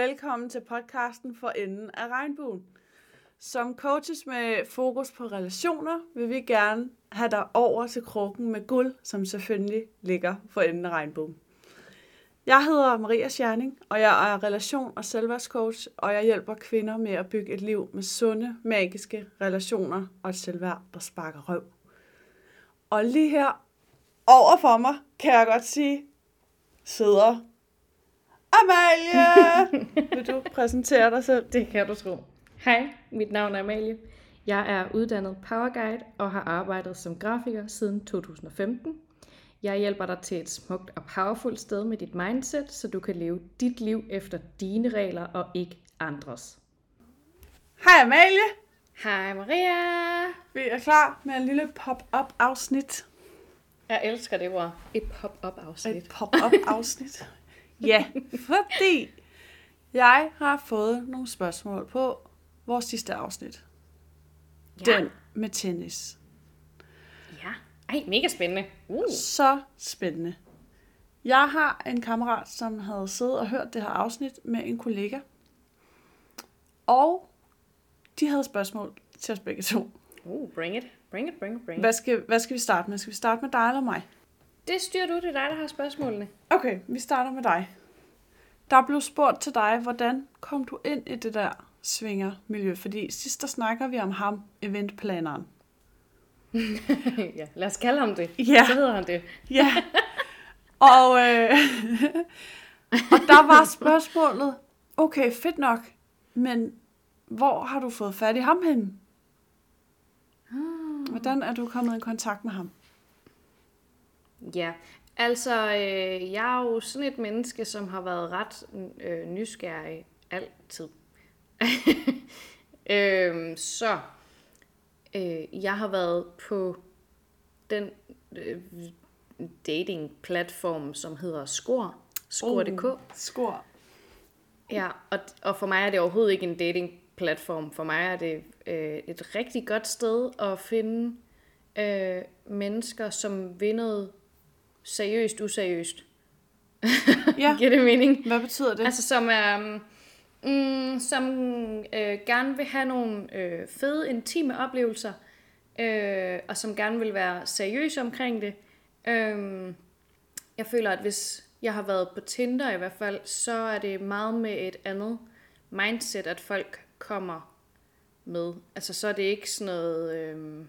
velkommen til podcasten for enden af regnbuen. Som coaches med fokus på relationer vil vi gerne have dig over til krukken med guld, som selvfølgelig ligger for enden af regnbuen. Jeg hedder Maria Scherning, og jeg er relation- og selvværdscoach, og jeg hjælper kvinder med at bygge et liv med sunde, magiske relationer og et selvværd, der sparker røv. Og lige her over for mig, kan jeg godt sige, sidder Amalie! Vil du præsentere dig selv? Det kan du tro. Hej, mit navn er Amalie. Jeg er uddannet powerguide og har arbejdet som grafiker siden 2015. Jeg hjælper dig til et smukt og powerfult sted med dit mindset, så du kan leve dit liv efter dine regler og ikke andres. Hej Amalie! Hej Maria! Vi er klar med en lille pop-up afsnit. Jeg elsker det ord. Et pop-up afsnit. Et pop-up afsnit. Ja, fordi jeg har fået nogle spørgsmål på vores sidste afsnit. Ja. Den med tennis. Ja. Ej, mega spændende. Uh. Så spændende. Jeg har en kammerat, som havde siddet og hørt det her afsnit med en kollega. Og de havde spørgsmål til os begge to. uh, bring it. Bring it, bring it, bring it. Hvad skal, hvad skal vi starte med? Skal vi starte med dig eller mig? Det styrer du, det er dig, der har spørgsmålene. Okay, vi starter med dig. Der blev spurgt til dig, hvordan kom du ind i det der svingermiljø? Fordi sidst der snakker vi om ham, eventplaneren. ja, lad os kalde ham det. Ja. Så hedder han det. Ja. og, øh, og der var spørgsmålet, okay, fedt nok, men hvor har du fået fat i ham henne? Hvordan er du kommet i kontakt med ham? Ja, altså øh, jeg er jo sådan et menneske, som har været ret øh, nysgerrig altid. øh, så øh, jeg har været på den øh, dating-platform, som hedder Skor. Skor.dk. Oh, skor. Ja, og, og for mig er det overhovedet ikke en dating-platform. For mig er det øh, et rigtig godt sted at finde øh, mennesker, som vil noget seriøst, useriøst. Ja, Giver det mening? hvad betyder det? Altså som er... Mm, som øh, gerne vil have nogle øh, fede, intime oplevelser, øh, og som gerne vil være seriøse omkring det. Øh, jeg føler, at hvis jeg har været på Tinder i hvert fald, så er det meget med et andet mindset, at folk kommer med. Altså så er det ikke sådan noget... Øh,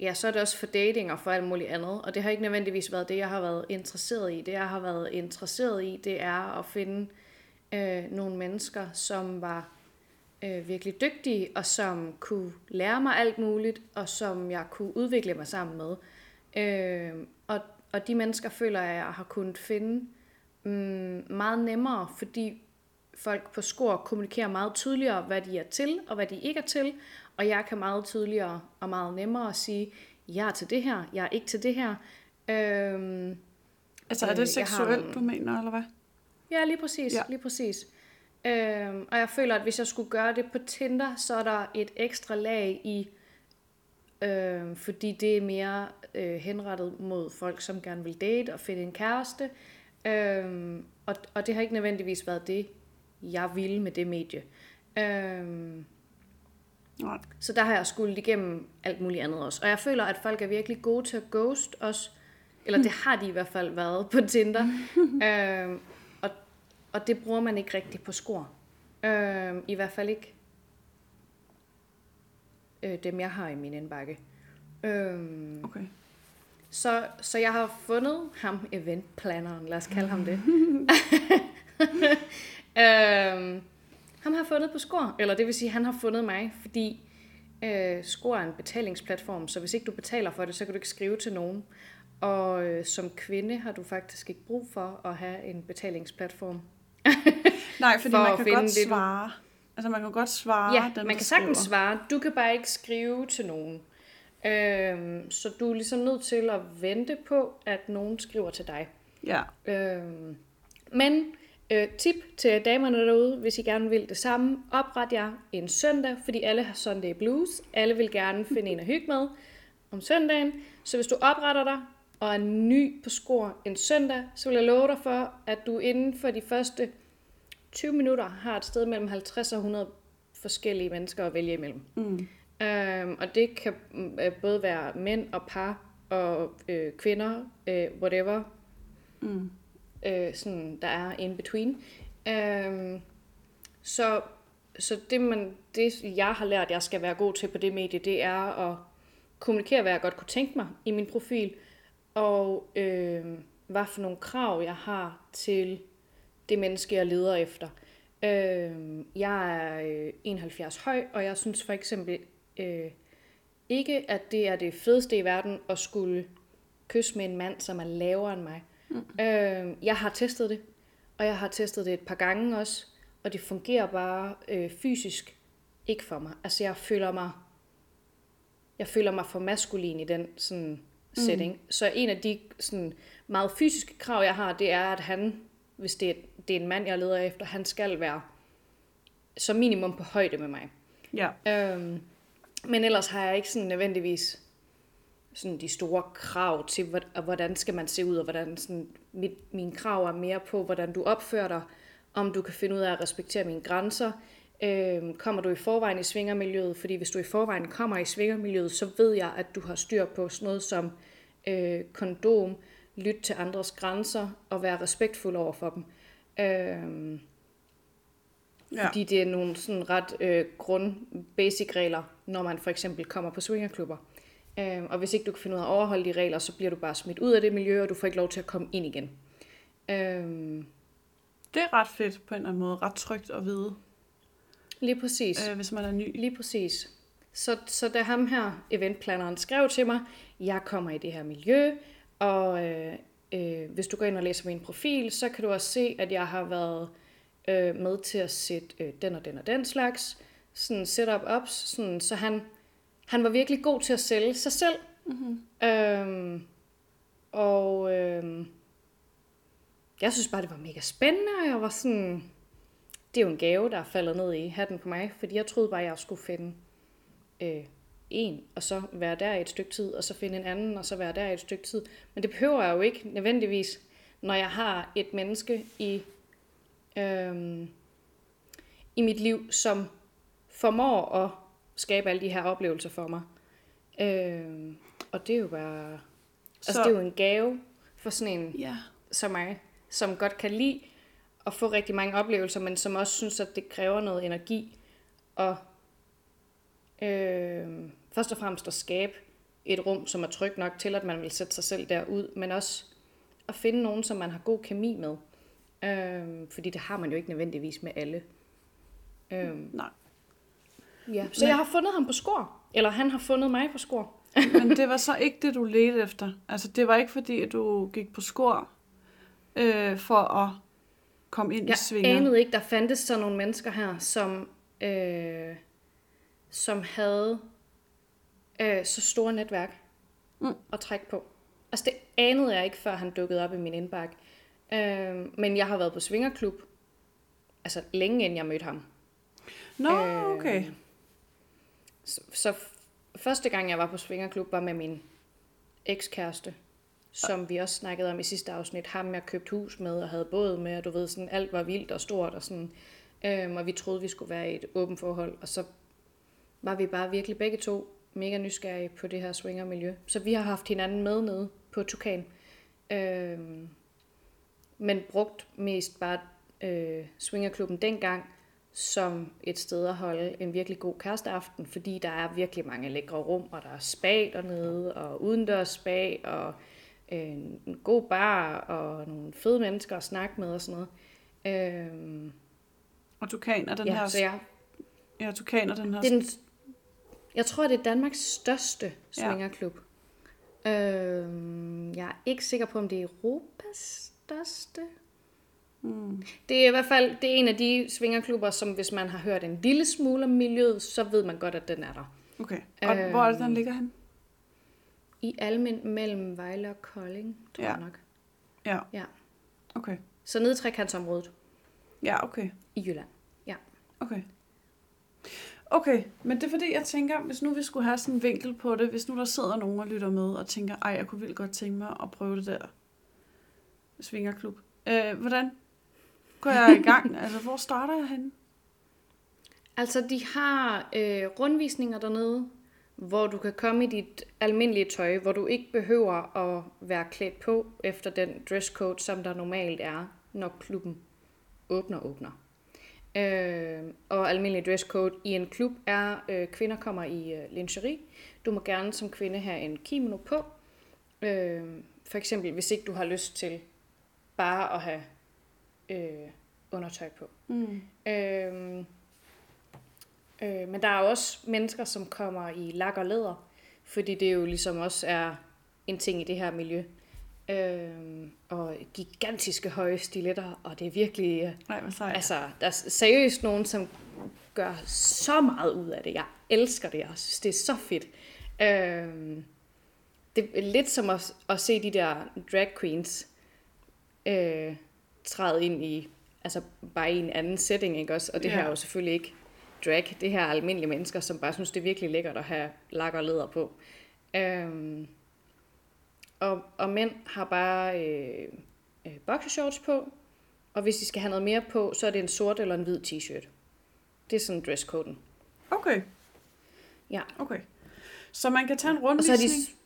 ja, så er det også for dating og for alt muligt andet. Og det har ikke nødvendigvis været det, jeg har været interesseret i. Det, jeg har været interesseret i, det er at finde øh, nogle mennesker, som var øh, virkelig dygtige, og som kunne lære mig alt muligt, og som jeg kunne udvikle mig sammen med. Øh, og, og de mennesker føler jeg, jeg har kunnet finde mm, meget nemmere, fordi folk på skor kommunikerer meget tydeligere, hvad de er til, og hvad de ikke er til. Og jeg kan meget tydeligere og meget nemmere sige, jeg er til det her, jeg er ikke til det her. Øhm, altså er øh, det har seksuelt, nogle- du mener, eller hvad? Ja, lige præcis. Ja. Lige præcis. Øhm, og jeg føler, at hvis jeg skulle gøre det på Tinder, så er der et ekstra lag i, øhm, fordi det er mere øh, henrettet mod folk, som gerne vil date og finde en kæreste. Øhm, og, og det har ikke nødvendigvis været det, jeg ville med det medie. Øhm, Nej. så der har jeg skulle igennem alt muligt andet også. Og jeg føler, at folk er virkelig gode til at ghost os. Eller det har de i hvert fald været på Tinder. øhm, og, og det bruger man ikke rigtig på skor. Øhm, I hvert fald ikke øh, dem, jeg har i min indbakke. Øhm, Okay. så, så jeg har fundet ham, eventplanneren, lad os kalde ham det. øhm, ham har fundet på Skor, eller det vil sige, han har fundet mig, fordi øh, Skor er en betalingsplatform, så hvis ikke du betaler for det, så kan du ikke skrive til nogen. Og øh, som kvinde har du faktisk ikke brug for at have en betalingsplatform. Nej, fordi For man kan godt det, du- svare. Altså man kan godt svare Ja, den, man kan sagtens skriver. svare. Du kan bare ikke skrive til nogen. Øhm, så du er ligesom nødt til at vente på, at nogen skriver til dig. Ja. Øhm, men øh, tip til damerne derude, hvis I gerne vil det samme, opret jer en søndag, fordi alle har Sunday Blues. Alle vil gerne finde en at hygge med om søndagen. Så hvis du opretter dig og er ny på skor en søndag, så vil jeg love dig for, at du inden for de første 20 minutter har et sted mellem 50 og 100 forskellige mennesker at vælge imellem. Mm. Øhm, og det kan mm, øh, både være mænd og par og øh, kvinder, øh, whatever, Mm øh, sådan, der er in between. Øh, så så det, man, det, jeg har lært, jeg skal være god til på det medie, det er at kommunikere, hvad jeg godt kunne tænke mig i min profil, og øh, hvad for nogle krav, jeg har til det menneske, jeg leder efter. Øh, jeg er øh, 71 høj, og jeg synes for eksempel øh, ikke, at det er det fedeste i verden at skulle kysse med en mand, som er lavere end mig. Mm. Øh, jeg har testet det, og jeg har testet det et par gange også, og det fungerer bare øh, fysisk ikke for mig. Altså jeg føler mig, jeg føler mig for maskulin i den sådan setting. Mm. Så en af de sådan meget fysiske krav, jeg har, det er, at han, hvis det er, det er en mand, jeg leder efter, han skal være som minimum på højde med mig. Ja. Øhm, men ellers har jeg ikke sådan nødvendigvis sådan de store krav til, hvor- hvordan skal man se ud, og hvordan sådan, mit, mine krav er mere på, hvordan du opfører dig, om du kan finde ud af at respektere mine grænser, øhm, kommer du i forvejen i svingermiljøet, fordi hvis du i forvejen kommer i svingermiljøet, så ved jeg, at du har styr på sådan noget som øh, kondom, lytte til andres grænser og være respektfuld over for dem. Øhm, Ja. fordi det er nogle sådan ret øh, grund basic regler, når man for eksempel kommer på swingerklubber. Øh, og hvis ikke du kan finde ud af at overholde de regler, så bliver du bare smidt ud af det miljø, og du får ikke lov til at komme ind igen. Øh, Det er ret fedt på en eller anden måde. Ret trygt at vide, lige præcis. øh, hvis man er ny. Lige præcis. Så, så da ham her, eventplaneren, skrev til mig, jeg kommer i det her miljø, og øh, øh, hvis du går ind og læser min profil, så kan du også se, at jeg har været øh, med til at sætte øh, den og den og den slags sådan setup ups, sådan, så han, han var virkelig god til at sælge sig selv. Mm-hmm. Øhm, og øhm, jeg synes bare, det var mega spændende, og jeg var sådan, det er jo en gave, der er faldet ned i hatten på mig, fordi jeg troede bare, jeg skulle finde øh, en, og så være der i et stykke tid, og så finde en anden, og så være der i et stykke tid. Men det behøver jeg jo ikke nødvendigvis, når jeg har et menneske i, øhm, i mit liv, som formår at skabe alle de her oplevelser for mig. Øhm, og det er jo bare... Altså, Så- det er jo en gave for sådan en Ja. som mig, som godt kan lide at få rigtig mange oplevelser, men som også synes, at det kræver noget energi. Og øh, først og fremmest at skabe et rum, som er trygt nok til, at man vil sætte sig selv derud, men også at finde nogen, som man har god kemi med. Øh, fordi det har man jo ikke nødvendigvis med alle. Øh, Nej. Ja. Så jeg har fundet ham på skor. Eller han har fundet mig på skor. Men det var så ikke det, du ledte efter. Altså, det var ikke fordi, at du gik på skor øh, for at komme ind i Jeg svinger. anede ikke, der fandtes sådan nogle mennesker her, som, øh, som havde øh, så store netværk Mm. at trække på. Altså det anede jeg ikke, før han dukkede op i min indbakke. Øh, men jeg har været på svingerklub, altså længe inden jeg mødte ham. Nå, Øh, okay. Så, så første gang, jeg var på svingerklub, var med min ekskæreste, som vi også snakkede om i sidste afsnit. Ham, jeg købte hus med og havde båd med, og du ved, sådan, alt var vildt og stort. Og, sådan, øhm, og vi troede, vi skulle være i et åbent forhold. Og så var vi bare virkelig begge to mega nysgerrige på det her swingermiljø. Så vi har haft hinanden med nede på Tukan. Øhm, men brugt mest bare øh, swingerklubben dengang som et sted at holde en virkelig god kæresteaften, fordi der er virkelig mange lækre rum, og der er spa dernede, og udendørs spa, og øh, en god bar, og nogle fede mennesker at snakke med og sådan noget. Øhm, Og du kan den ja, her... så jeg, Ja, du kan den her... det er den, jeg tror, det er Danmarks største swingerklub. Øhm, jeg er ikke sikker på, om det er Europas største. Mm. Det er i hvert fald det er en af de svingerklubber, som hvis man har hørt en lille smule om miljøet, så ved man godt, at den er der. Okay. Og Øhm. hvor er det, den ligger hen? I Almen mellem Vejle og Kolding, tror Ja. jeg nok. Ja. Ja. Okay. Så nede i trekantsområdet Ja, okay. i Jylland. Ja. Okay. Okay, men det er fordi, jeg tænker, hvis nu vi skulle have sådan en vinkel på det, hvis nu der sidder nogen og lytter med og tænker, ej, jeg kunne vildt godt tænke mig at prøve det der svingerklub. Øh, hvordan, går jeg i gang? altså, hvor starter jeg henne? Altså, de har øh, rundvisninger dernede, hvor du kan komme i dit almindelige tøj, hvor du ikke behøver at være klædt på efter den dresscode, som der normalt er, når klubben åbner åbner. Øh, og almindelig dresscode i en klub er, øh, kvinder kommer i øh, lingerie. Du må gerne som kvinde have en kimono på. Øh, for eksempel, hvis ikke du har lyst til bare at have øh, undertøj på. Mm. Øh, øh, men der er også mennesker, som kommer i lak og læder, fordi det jo ligesom også er en ting i det her miljø. Øh, og gigantiske høje stiletter, og det er virkelig... øh, Nej, hvad sejt. Altså, der er seriøst nogen, som gør så meget ud af det. Jeg elsker det, jeg synes, det er så fedt. Øhm, det er lidt som at, at se de der drag queens øh, træde ind i, altså bare i en anden setting, ikke også? Og det Ja. her er jo selvfølgelig ikke drag, det her er almindelige mennesker, som bare synes, det er virkelig lækkert at have lak og læder på. Øhm, og, og mænd har bare øh, øh, boxershorts på, og hvis de skal have noget mere på, så er det en sort eller en hvid t-shirt. Det er sådan dresskoden. Okay, Ja. okay. Så man kan tage en Og så er de, rundvisning?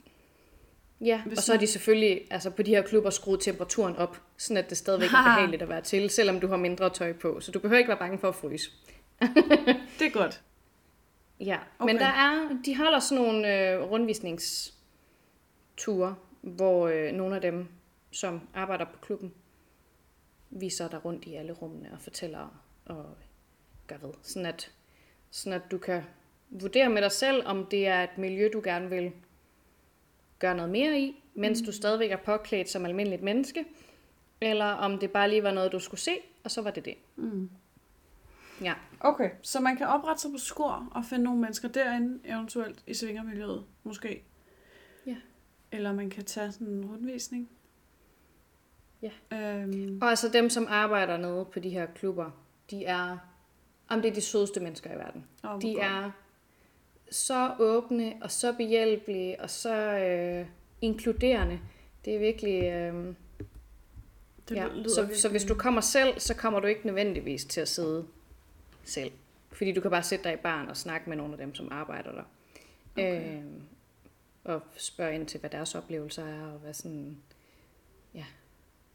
Ja, Hvis og så er de selvfølgelig altså på de her klubber skruet temperaturen op, sådan at det stadigvæk er behageligt at være til, selvom du har mindre tøj på. Så du behøver ikke være bange for at fryse. Det er godt. Ja, Okay. men der er, de holder sådan nogle øh, rundvisningsture, hvor øh, nogle af dem, som arbejder på klubben, viser dig rundt i alle rummene og fortæller og gør ved. Sådan at, sådan at du kan vurdere med dig selv, om det er et miljø, du gerne vil gøre noget mere i, mens Mm. du stadigvæk er påklædt som almindeligt menneske, eller om det bare lige var noget, du skulle se, og så var det det. Mm. Ja. Okay, så man kan oprette sig på skur og finde nogle mennesker derinde, eventuelt i svingermiljøet, måske. Ja. Eller man kan tage sådan en rundvisning. Ja. Øhm, Og altså dem, som arbejder nede på de her klubber, de er, om det er de sødeste mennesker i verden. hvor De godt. er så åbne og så behjælpelige og så øh, inkluderende. Det er virkelig... Øh, Det ja. lyder så, virkelig- så hvis du kommer selv, så kommer du ikke nødvendigvis til at sidde selv. Fordi du kan bare sætte dig i baren og snakke med nogle af dem, som arbejder der. Okay. Øh, og spørge ind til, hvad deres oplevelser er, og hvad sådan... Ja,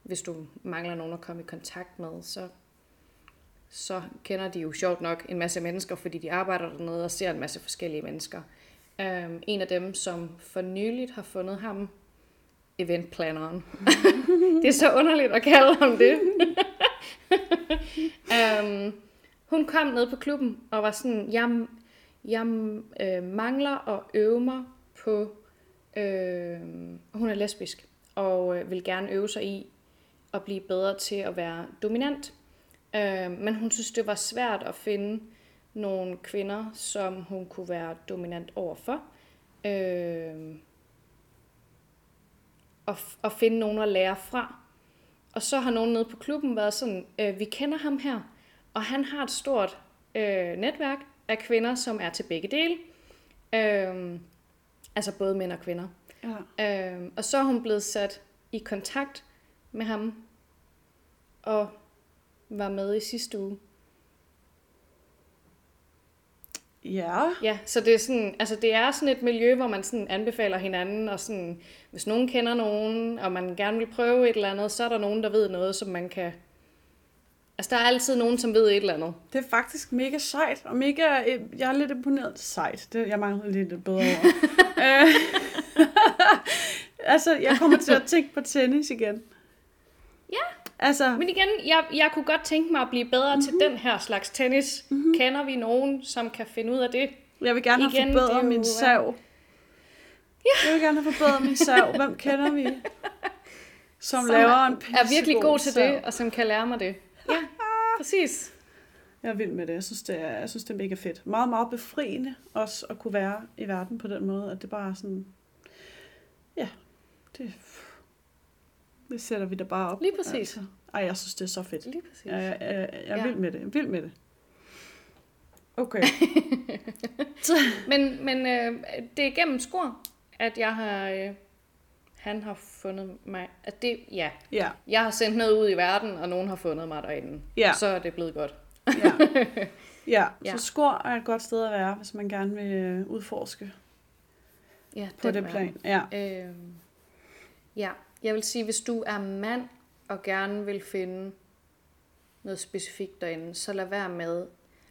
hvis du mangler nogen at komme i kontakt med, så, så kender de jo sjovt nok en masse mennesker, fordi de arbejder dernede og ser en masse forskellige mennesker. Um, en af dem, som for nyligt har fundet ham, eventplaneren. det er så underligt at kalde ham det. um, hun kom ned på klubben og var sådan, jeg, jeg øh, mangler at øve mig på, øh, hun er lesbisk, og øh, vil gerne øve sig i at blive bedre til at være dominant. Øh, men hun synes, det var svært at finde nogle kvinder, som hun kunne være dominant overfor. Øh, og, og finde nogen at lære fra. Og så har nogen nede på klubben været sådan, øh, vi kender ham her, og han har et stort øh, netværk af kvinder, som er til begge dele. Øh, altså både mænd og kvinder. Ja. Øh, og så er hun blevet sat i kontakt med ham, og var med i sidste uge. ja. Ja, så det er sådan, altså det er sådan et miljø, hvor man sådan anbefaler hinanden, og sådan, hvis nogen kender nogen, og man gerne vil prøve et eller andet, så er der nogen, der ved noget, som man kan... Altså, der er altid nogen, som ved et eller andet. Det er faktisk mega sejt, og mega, øh, jeg er lidt imponeret. Sejt, det, jeg mangler lidt et bedre ord. Øh, altså, jeg kommer til at tænke på tennis igen. Ja. Altså, Men igen, jeg, jeg kunne godt tænke mig at blive bedre mm-hmm. til den her slags tennis. Mm-hmm. Kender vi nogen, som kan finde ud af det? jeg vil gerne have Igen, det forbedret min øh, sav. Jeg vil gerne have forbedret min sav. Hvem kender vi? Som, Som laver en Er virkelig god til sav. det, og som kan lære mig det. Ja, præcis. Jeg er vild med det. Jeg synes, det er, jeg synes, det er mega fedt. Meget, meget befriende også at kunne være i verden på den måde, at det bare er sådan... Ja, det, det sætter vi da bare op. Lige præcis. Altså. Ej, jeg synes, det er så fedt. Lige præcis. Jeg, jeg, jeg, jeg er Ja. vild med det. Vild med det. Okay. Men, men øh, det er gennem skor, at jeg har, øh, han har fundet mig. At det, ja. Ja, Jeg har sendt noget ud i verden, og nogen har fundet mig derinde. Ja. Så er det blevet godt. ja. ja. Ja. så skor er et godt sted at være, hvis man gerne vil øh, udforske Ja, på det verden. plan. Ja. Øhm, ja, jeg vil sige, hvis du er mand og gerne vil finde noget specifikt derinde, så lad være med,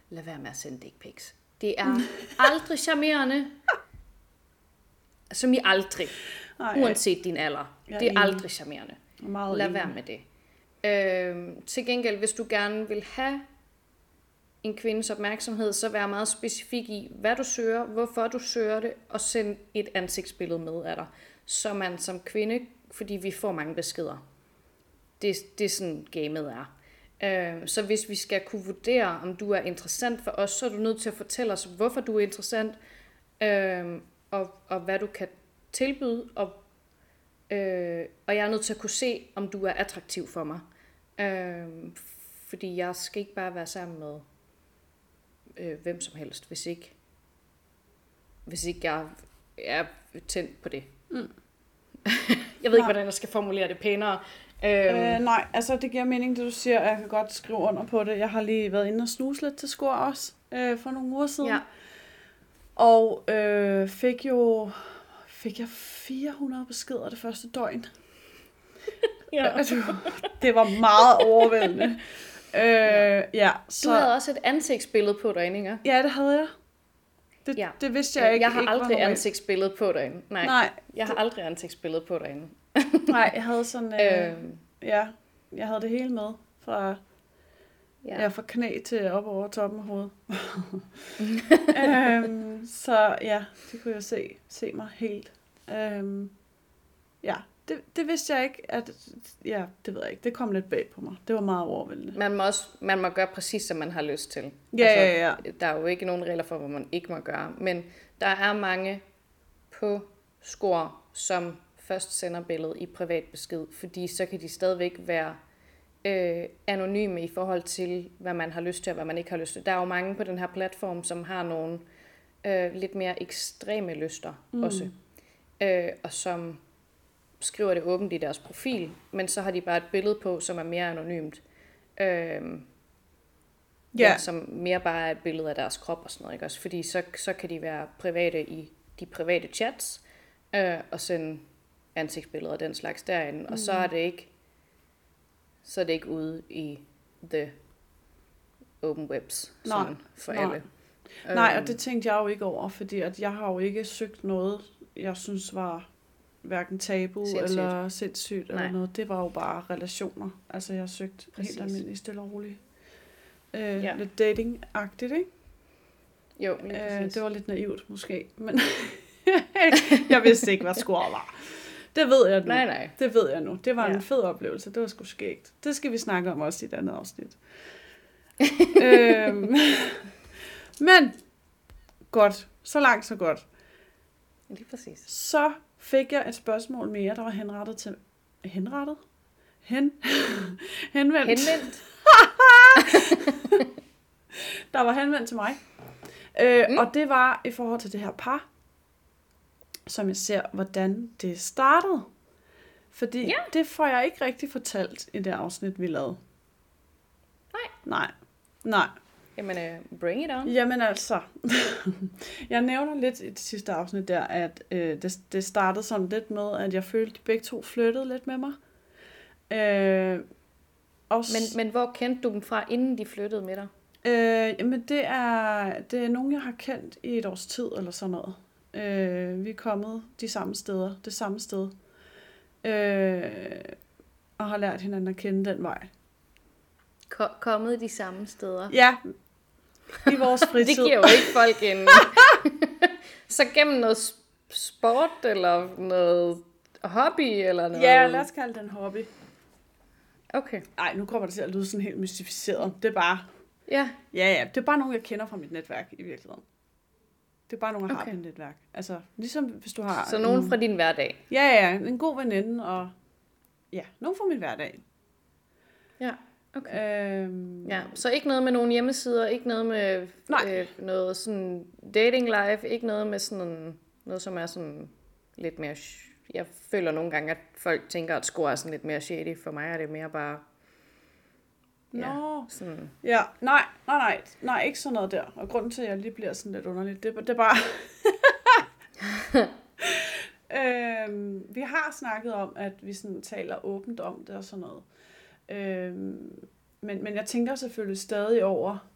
lad være med at sende dick pics. Det er aldrig charmerende, som i aldrig, Ej, uanset din alder. Er Det er aldrig charmerende. meget Lad være med det. Øhm, til gengæld, hvis du gerne vil have en kvindes opmærksomhed, så vær meget specifik i, hvad du søger, hvorfor du søger det, og send et ansigtsbillede med af dig. Så man som kvinde, fordi vi får mange beskeder. Det, det er sådan gamet er. Øh, så hvis vi skal kunne vurdere, om du er interessant for os, så er du nødt til at fortælle os, hvorfor du er interessant, øh, og, og hvad du kan tilbyde, og Øh, og jeg er nødt til at kunne se, om du er attraktiv for mig. Øh, fordi jeg skal ikke bare være sammen med øh, hvem som helst, hvis ikke, hvis ikke jeg er tændt på det. Mm. jeg ved ikke, hvordan jeg skal formulere det pænere. Øh, Øh, nej, altså det giver mening, det du siger, og jeg kan godt skrive under på det. Jeg har lige været inde og snuse lidt til skor også, øh, for nogle uger siden. ja. Og øh, fik jo fik jeg 400 beskeder det første døgn. ja. Altså, det var meget overvældende. øh, ja, Du så, havde også et ansigtsbillede på ikke? ja, det havde jeg. Det, Ja. det vidste jeg ikke. Jeg har ikke aldrig ansigtsbillede på derinde. Nej, Nej, jeg har aldrig ansigtsbillede på derinde. nej, jeg havde sådan, øh, Øh, ja, jeg havde det hele med. Fra, ja. ja. ja, fra knæ til op over toppen af hovedet. øhm, så ja, det kunne jeg se, se mig helt. Øhm, ja, det, det vidste jeg ikke, at, ja, det ved jeg ikke, det kom lidt bag på mig. Det var meget overvældende. Man må, også, man må gøre præcis, som man har lyst til. Ja, ja, ja. Der er jo ikke nogen regler for, hvad man ikke må gøre. Men der er mange på skor, som først sender billedet i privat besked, fordi så kan de stadigvæk være øh, anonyme i forhold til, hvad man har lyst til og hvad man ikke har lyst til. Der er jo mange på den her platform, som har nogle øh, lidt mere ekstreme lyster mm. også, øh, og som skriver det åbent i deres profil, men så har de bare et billede på, som er mere anonymt. Øh, Ja. Ja. som mere bare er et billede af deres krop og sådan noget, ikke også? Fordi så, så kan de være private i de private chats, øh, og sende ansigtsbilleder og den slags derinde, mm. og så er det ikke så er det ikke ude i the open webs Nej, sådan for nej. alle. Nej, Øhm, og det tænkte jeg jo ikke over, fordi at jeg har jo ikke søgt noget, jeg synes var hverken tabu Sindssygt. eller sindssygt eller Nej. noget. Det var jo bare relationer. Altså jeg søgte Præcis. Helt almindeligt, stille og roligt. Øh, Ja. Lidt dating-agtigt, ikke? Jo, lige Øh, det var lidt naivt måske, men jeg vidste ikke, hvad score var. Det ved jeg nu. Nej, nej. Det ved jeg nu. Det var. Ja. en fed oplevelse. Det var sgu skægt. Det skal vi snakke om også i et andet afsnit. øhm, men, godt. Så langt, så godt. Lige præcis. Så fik jeg et spørgsmål mere, der var henrettet til... Henrettet? Hen? henvendt. Henvendt. der var henvendt til mig. Øh, mm. Og det var i forhold til det her par, som jeg ser, hvordan det startede. Fordi Ja. det får jeg ikke rigtig fortalt i det afsnit, vi lavede. Nej. Nej. Nej. Jamen, uh, bring it on. Jamen altså, jeg nævner lidt i det sidste afsnit der, at øh, det, det startede sådan lidt med, at jeg følte, at de begge to flyttede lidt med mig. Øh, og Men, men hvor kendte du dem fra, inden de flyttede med dig? Øh, jamen det er, det er nogen, jeg har kendt i et års tid eller sådan noget. Øh, vi er kommet de samme steder, det samme sted. Øh, og har lært hinanden at kende den vej. Ko- kommet de samme steder. Ja, i vores fritid. Det giver jo ikke folk en... så gennem noget sport, eller noget hobby, eller noget... Ja, lad os kalde den hobby. Okay. Nej, nu kommer det til at lyde sådan helt mystificeret. Det er bare, Ja, ja ja, det er bare nogen, jeg kender fra mit netværk i virkeligheden. Det er bare nogen, jeg har Okay. på mit netværk. Altså, ligesom hvis du har... så nogen en- fra din hverdag. Ja, ja, en god veninde, og ja, nogen fra min hverdag. Ja, okay. Øhm, Ja, så ikke noget med nogle hjemmesider, ikke noget med Nej. øh, noget sådan dating life, ikke noget med sådan noget, som er sådan lidt mere jeg føler nogle gange, at folk tænker, at score er sådan lidt mere shady. For mig er det mere bare... Ja, Nå. sådan, Ja, nej, nej, nej, nej, ikke sådan noget der. Og grunden til, at jeg lige bliver sådan lidt underligt, det, det er bare... øhm, vi har snakket om, at vi sådan taler åbent om det og sådan noget. Øhm, men, men jeg tænker selvfølgelig stadig over,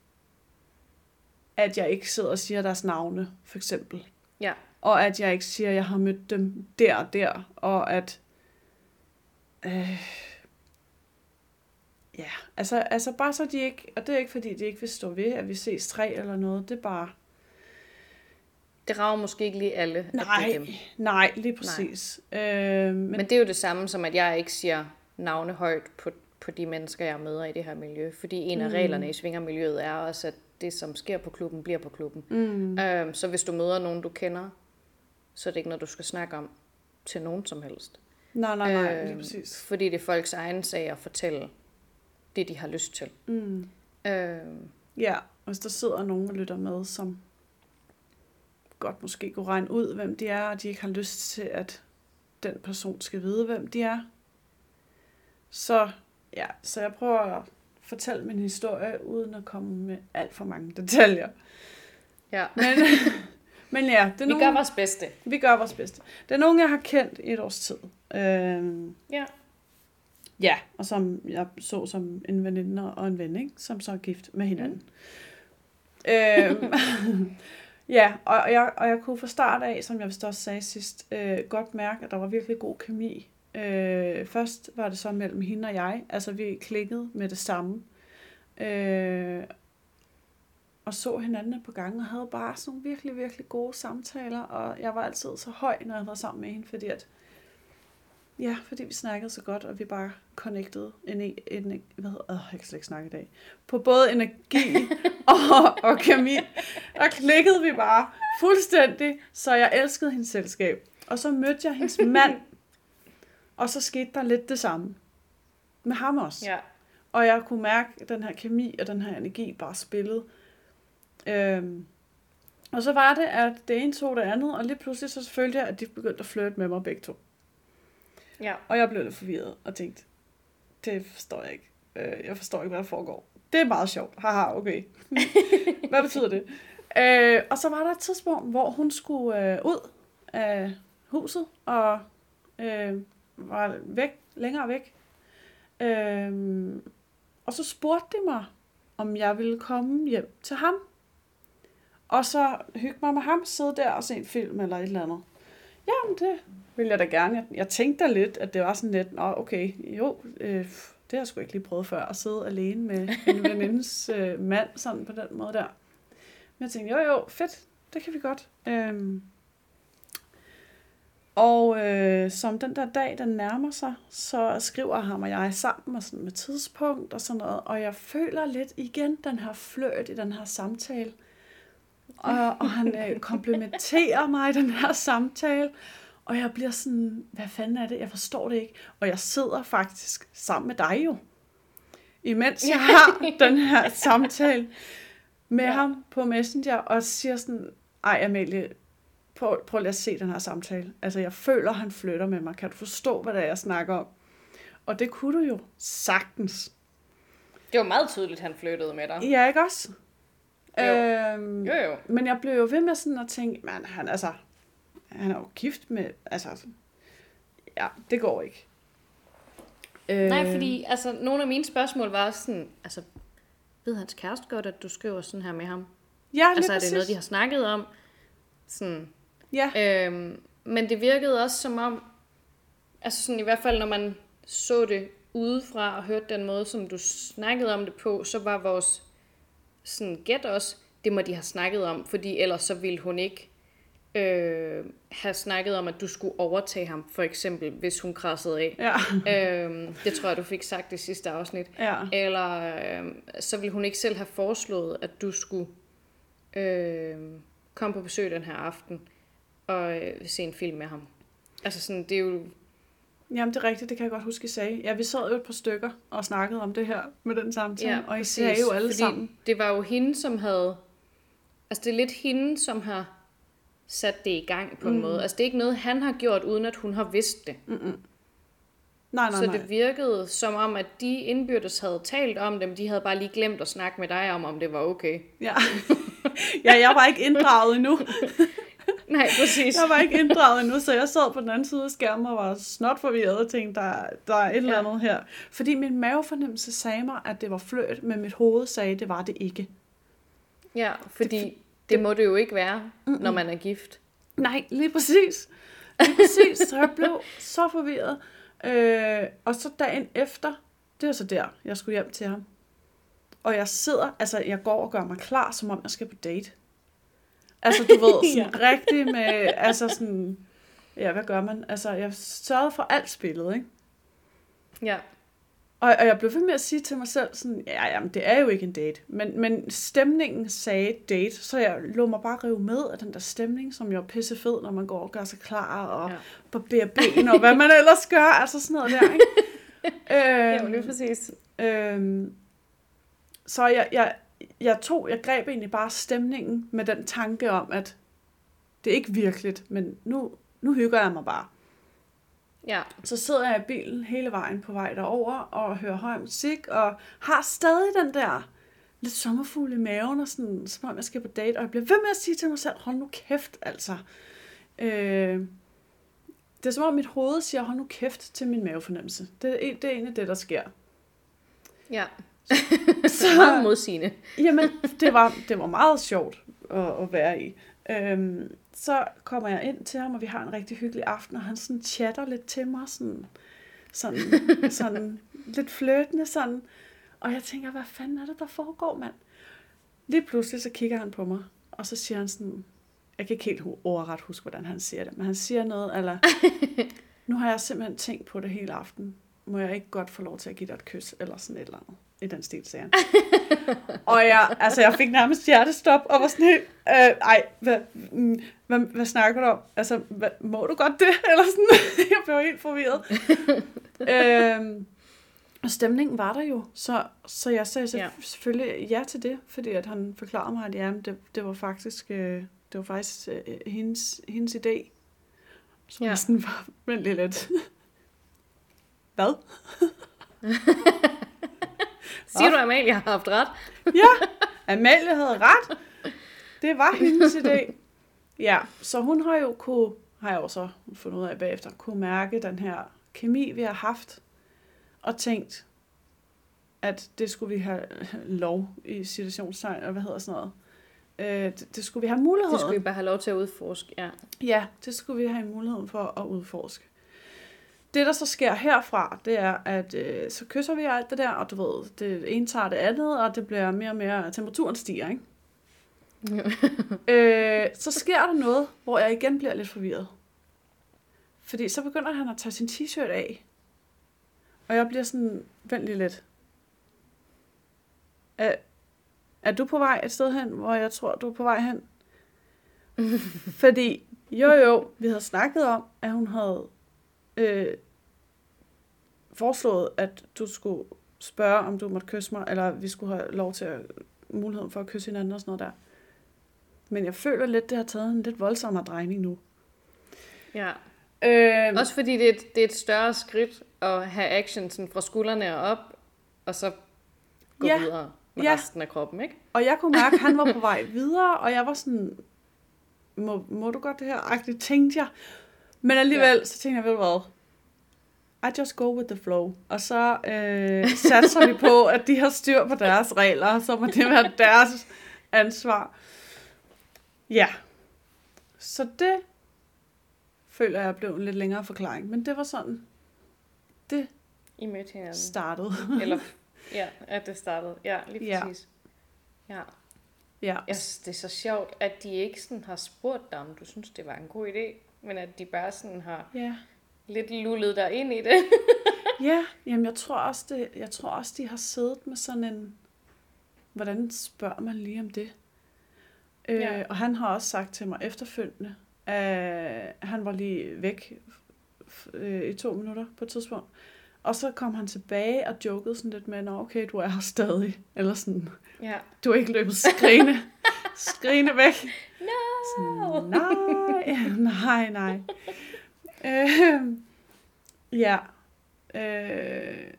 at jeg ikke sidder og siger deres navne, for eksempel. ja. Og at jeg ikke siger, at jeg har mødt dem der og der. Og at... Øh, ja, altså, altså bare så de ikke... Og det er ikke, fordi de ikke vil stå ved, at vi ses tre eller noget. Det er bare... Det rager måske ikke lige alle, at Nej, dem. nej, lige præcis. Nej. Øh, men, Men det er jo det samme som, at jeg ikke siger navne højt på, på de mennesker, jeg møder i det her miljø. Fordi en af Mm. reglerne i svingermiljøet er også, at det, som sker på klubben, bliver på klubben. mm, Øhm, så hvis du møder nogen, du kender, så er det ikke noget, du skal snakke om til nogen som helst. nej, nej, nej, Øh, lige præcis. Fordi det er folks egen sag at fortælle det, de har lyst til. Mm. Øhm, Ja, hvis der sidder nogen og lytter med, som godt måske kunne regne ud, hvem de er, og de ikke har lyst til, at den person skal vide, hvem de er. Så, ja, så jeg prøver at fortælle min historie, uden at komme med alt for mange detaljer. ja. Men, men ja, det er Vi nogen, gør vores bedste. vi gør vores bedste. Det er nogen, jeg har kendt i et års tid. Øhm, Ja. Ja, og som jeg så som en veninde og en ven, ikke? som så er gift med hinanden. Mm. Øhm, ja, og og jeg, og jeg kunne fra start af, som jeg vist også sagde sidst, øh, godt mærke, at der var virkelig god kemi. Øh, først var det så mellem hende og jeg, altså vi klikkede med det samme. Øh, og så hinanden på gangen og havde bare sådan nogle virkelig, virkelig gode samtaler, og jeg var altid så høj, når jeg var sammen med hende, fordi at Ja, fordi vi snakkede så godt, og vi bare connectede en, en, hvad hedder, øh, jeg kan slet ikke snakke i dag, på både energi og, og kemi. Der klikkede vi bare fuldstændig, så jeg elskede hendes selskab. Og så mødte jeg hendes mand, og så skete der lidt det samme. Med ham også. Ja. Og jeg kunne mærke, at den her kemi og den her energi bare spillede. Øhm, og så var det, at det ene tog det andet, og lige pludselig så følte jeg, at de begyndte at flirte med mig begge to. Ja. Og jeg blev lidt forvirret og tænkte, det forstår jeg ikke. Øh, Jeg forstår ikke, hvad der foregår. Det er meget sjovt. Haha, okay. hvad betyder det? Øh, og så var der et tidspunkt, hvor hun skulle øh, ud af huset og øh, var væk, længere væk. Øh, og så spurgte de mig, om jeg ville komme hjem til ham. Og så hygge mig med ham, sidde der og se en film eller et eller andet. Jamen, det vil jeg da gerne. Jeg, jeg tænkte da lidt, at det var sådan lidt, Nå, okay, jo, øh, det har jeg sgu ikke lige prøvet før, at sidde alene med en venindes øh, mand, sådan på den måde der. Men jeg tænkte, jo, jo, fedt, det kan vi godt. Øhm, og øh, som den der dag, den nærmer sig, så skriver ham og jeg sammen og sådan med tidspunkt og sådan noget. Og jeg føler lidt igen den her fløjt i den her samtale. Og, og han øh, komplementerer mig i den her samtale. Og jeg bliver sådan, hvad fanden er det? Jeg forstår det ikke. Og jeg sidder faktisk sammen med dig jo. Imens jeg har den her samtale med Ja. ham på Messenger, og siger sådan, ej Amalie, prøv, prøv lige at se den her samtale. Altså, jeg føler, han flytter med mig. Kan du forstå, hvad det er, jeg snakker om? Og det kunne du jo sagtens. Det var meget tydeligt, han flyttede med dig. Ja, ikke også? Jo. Øhm, Jo, jo. Men jeg blev jo ved med sådan at tænke, man, han, altså, han er jo gift med, altså, ja, det går ikke. Øh, Nej, fordi altså, nogle af mine spørgsmål var også sådan, altså, ved hans kæreste godt, at du skriver sådan her med ham? Ja, lige Altså, er præcis. det noget, de har snakket om? Sådan, Ja, øhm, men det virkede også som om, altså sådan i hvert fald, når man så det udefra og hørte den måde, som du snakkede om det på, så var vores sådan gæt også, det må de have snakket om, fordi ellers så ville hun ikke øh, have snakket om, at du skulle overtage ham, for eksempel, hvis hun krassede af. ja, øhm, det tror jeg, du fik sagt det sidste afsnit. ja. Eller øh, så ville hun ikke selv have foreslået, at du skulle øh, komme på besøg den her aften og øh, se en film med ham. Altså sådan, det er jo... Jamen, det er rigtigt, det kan jeg godt huske, I sagde. Ja, vi sad jo et par stykker og snakkede om det her med den samtale, ja, og I sagde jo alle fordi sammen. det var jo hende, som havde... Altså det er lidt hende, som har sat det i gang på en mm. måde. Altså det er ikke noget, han har gjort, uden at hun har vidst det. Mm-mm. Nej, nej, Så nej. det virkede som om, at de indbyrdes havde talt om dem. De havde bare lige glemt at snakke med dig om, om det var okay. Ja. ja, jeg var ikke inddraget endnu. Nej, præcis. Jeg var ikke inddraget endnu, så jeg sad på den anden side af skærmen og var snot forvirret og tænkte, der, der er et eller Ja. andet her. Fordi min mavefornemmelse sagde mig, at det var fløt, men mit hoved sagde, at det var det ikke. Ja, fordi det, det må det jo ikke være, Mm-mm. når man er gift. Nej, lige præcis. Lige præcis. Så jeg blev så forvirret. Øh, og så dagen efter, det var så der, jeg skulle hjem til ham. Og jeg sidder, altså jeg går og gør mig klar, som om jeg skal på date. Altså du ved, sådan ja. rigtig med, altså sådan, ja hvad gør man? Altså jeg sørgede for alt spillet, ikke? Ja. Og, og jeg blev ved med at sige til mig selv sådan, ja, jamen, det er jo ikke en date. Men, men stemningen sagde date, så jeg lå mig bare rive med af den der stemning, som jo er pisse fed, når man går og gør sig klar og Ja. ja. barberer ben og hvad man ellers gør, altså sådan noget der, ikke? Ja, øhm, lige præcis. øhm, så jeg, jeg, jeg tog, jeg greb egentlig bare stemningen med den tanke om, at det er ikke virkeligt, men nu, nu hygger jeg mig bare. Ja. Så sidder jeg i bilen hele vejen på vej derover og hører høj musik, og har stadig den der lidt sommerfugl i maven, og sådan, som om jeg skal på date, og jeg bliver ved med at sige til mig selv, hold nu kæft, altså. Øh, det er som om mit hoved siger, hold nu kæft til min mavefornemmelse. Det er, det er egentlig det, der sker. Ja. Så, Meget modsigende. Jamen, det var, det var meget sjovt at, at være i. Øhm, så kommer jeg ind til ham, og vi har en rigtig hyggelig aften, og han sådan chatter lidt til mig, sådan, sådan, sådan lidt fløtende, sådan. Og jeg tænker, hvad fanden er det, der foregår, mand? Lige pludselig så kigger han på mig, og så siger han sådan, jeg kan ikke helt ordret huske, hvordan han siger det, men han siger noget, eller, nu har jeg simpelthen tænkt på det hele aften. Må jeg ikke godt få lov til at give dig et kys, eller sådan et eller andet. I den stil, sagde han. og jeg, altså, jeg fik nærmest hjertestop, og var sådan helt, øh, ej, hvad, mm, hvad, hvad snakker du om? Altså, hvad, må du godt det? Eller sådan, jeg blev helt forvirret. øhm, og stemningen var der jo, så, så jeg sagde Ja. ja. selvfølgelig ja til det, fordi at han forklarede mig, at ja, det, det var faktisk, øh, det var faktisk øh, hendes, hendes idé. Så Ja. sådan var vent lidt. Hvad? Siger du, Amalie har haft ret? Ja, Amalie havde ret. Det var hendes idé. Ja, så hun har jo kunne, har jeg jo så fundet ud af bagefter, kunne mærke den her kemi, vi har haft, og tænkt, at det skulle vi have lov i situationstegn, og hvad hedder sådan noget. Øh, det, det skulle vi have mulighed. Det skulle vi bare have lov til at udforske, ja. Ja, det skulle vi have muligheden for at udforske. Det, der så sker herfra, det er, at øh, så kysser vi alt det der, og du ved, det ene tager det andet, og det bliver mere og mere, temperaturen stiger, ikke? øh, så sker der noget, hvor jeg igen bliver lidt forvirret. Fordi så begynder han at tage sin t-shirt af. Og jeg bliver sådan, vent lige lidt. Er, er du på vej et sted hen, hvor jeg tror, du er på vej hen? Fordi, jo jo, vi havde snakket om, at hun havde øh, foreslået, at du skulle spørge, om du måtte kysse mig, eller vi skulle have lov til at, muligheden for at kysse hinanden og sådan noget der. Men jeg føler lidt, det har taget en lidt voldsommere drejning nu. ja. Øh, Også fordi det er, et, det er et større skridt at have action sådan fra skuldrene og op, og så gå Ja. videre med Ja. resten af kroppen, ikke? Og jeg kunne mærke, at han var på vej videre, og jeg var sådan, må, må du godt det her? Agtigt tænkte jeg. Men alligevel, ja. så tænkte jeg, ved du hvad? I just go with the flow. Og så øh, satser vi på, at de har styr på deres regler, så må det være deres ansvar. Ja. Så det føler jeg blev en lidt længere forklaring. Men det var sådan, det I mødte hinanden. startede. Eller, ja, at det startede. Ja, lige Ja. præcis. Ja. Ja. Jeg synes, det er så sjovt, at de ikke sådan har spurgt dig, om du synes, det var en god idé, men at de bare sådan har Ja. lidt lullet dig ind i det. Ja, jamen jeg tror også, det, jeg tror også, de har siddet med sådan en, hvordan spørger man lige om det? Øh, Ja. Og han har også sagt til mig efterfølgende, at han var lige væk øh, i to minutter på et tidspunkt. Og så kom han tilbage og jokede sådan lidt med, Nå, okay, du er her stadig. Eller sådan, ja. du er ikke løbet skrigende, skrigende væk. No. Sådan, nej, nej, nej. Øh, ja. Øh,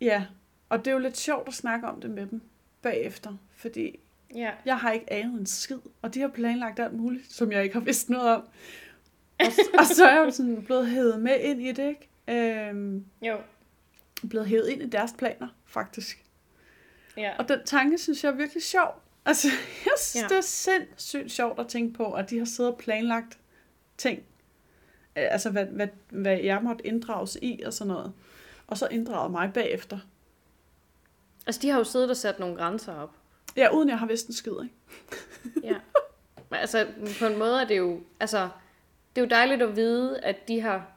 ja. Og det er jo lidt sjovt at snakke om det med dem bagefter, fordi Ja. jeg har ikke anet en skid, og de har planlagt alt muligt, som jeg ikke har vidst noget om. Og, og så er jeg jo sådan blevet hævet med ind i det, ikke? Øhm, Jo. blevet hævet ind i deres planer, faktisk. Ja. Og den tanke synes jeg er virkelig sjov. Altså, jeg synes, Ja. det er sindssygt sjovt at tænke på, at de har siddet og planlagt ting. Altså, hvad, hvad, hvad jeg måtte inddrages i og sådan noget. Og så inddraget mig bagefter. Altså, de har jo siddet og sat nogle grænser op. Ja, uden jeg har vidst en skid, ikke? Ja. Men altså, på en måde er det jo, altså, det er jo dejligt at vide, at de har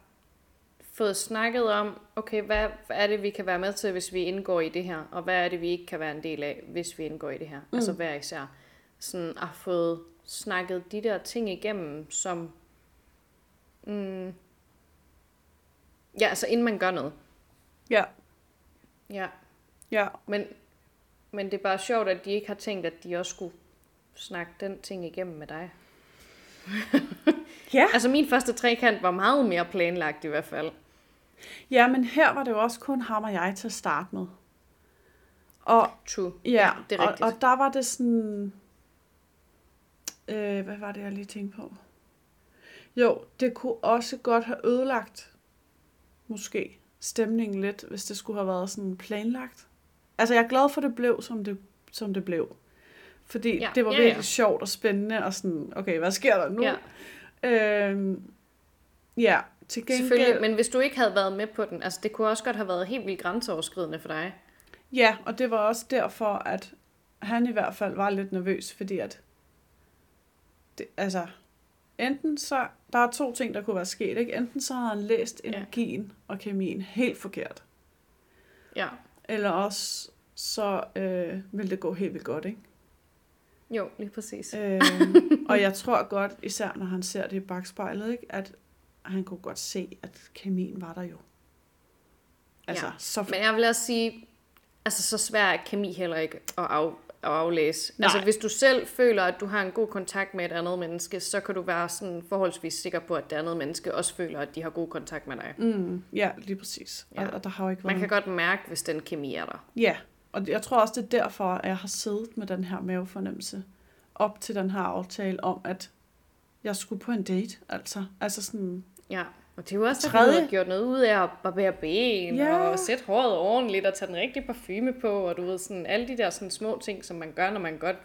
fået snakket om, okay, hvad, er det, vi kan være med til, hvis vi indgår i det her, og hvad er det, vi ikke kan være en del af, hvis vi indgår i det her. Mm. Altså hver især. Sådan har fået snakket de der ting igennem, som, mm, ja, altså inden man gør noget. Ja. Ja, Ja. men, men det er bare sjovt, at de ikke har tænkt, at de også skulle snakke den ting igennem med dig. Ja. Altså min første trekant var meget mere planlagt i hvert fald. Ja, men her var det jo også kun ham og jeg til at starte med. Og True. ja, det er og, rigtigt. og der var det sådan... Øh, hvad var det, jeg lige tænkte på? Jo, det kunne også godt have ødelagt, måske, stemningen lidt, hvis det skulle have været sådan planlagt. Altså, jeg er glad for, at det blev, som det, som det blev. Fordi Ja, ja, det var ja, ja, ja. virkelig sjovt og spændende, og sådan, okay, hvad sker der nu? Ja. Øhm, ja, til gengæld... Selvfølgelig, men hvis du ikke havde været med på den, altså det kunne også godt have været helt vildt grænseoverskridende for dig. Ja, og det var også derfor, at han i hvert fald var lidt nervøs, fordi at, det, altså, enten så, der er to ting, der kunne være sket, ikke? Enten så har han læst Ja. energien og kemien helt forkert, Ja. eller også så øh, vil det gå helt vildt godt, ikke? Jo, lige præcis. Øh, og jeg tror godt, især når han ser det i bagspejlet, ikke? At han kunne godt se, at kemien var der jo. Altså, Ja. så Men jeg vil også sige, altså så svær er kemi heller ikke at, af, at aflæse. Nej. Altså hvis du selv føler, at du har en god kontakt med et andet menneske, så kan du være sådan forholdsvis sikker på, at det andet menneske også føler, at de har god kontakt med dig. Mm, ja, lige præcis. Ja. Og, og der har jo ikke Man været... kan godt mærke, hvis den kemi er der. Ja, og jeg tror også, det er derfor, at jeg har siddet med den her mavefornemmelse op til den her aftale om, at jeg skulle på en date. Altså, altså sådan, Ja, og det er jo også, at Tredje- du har gjort noget ud af at barbere ben, Ja. og sætte håret ordentligt, og tage den rigtige parfume på, og du ved, sådan alle de der sådan små ting, som man gør, når man godt,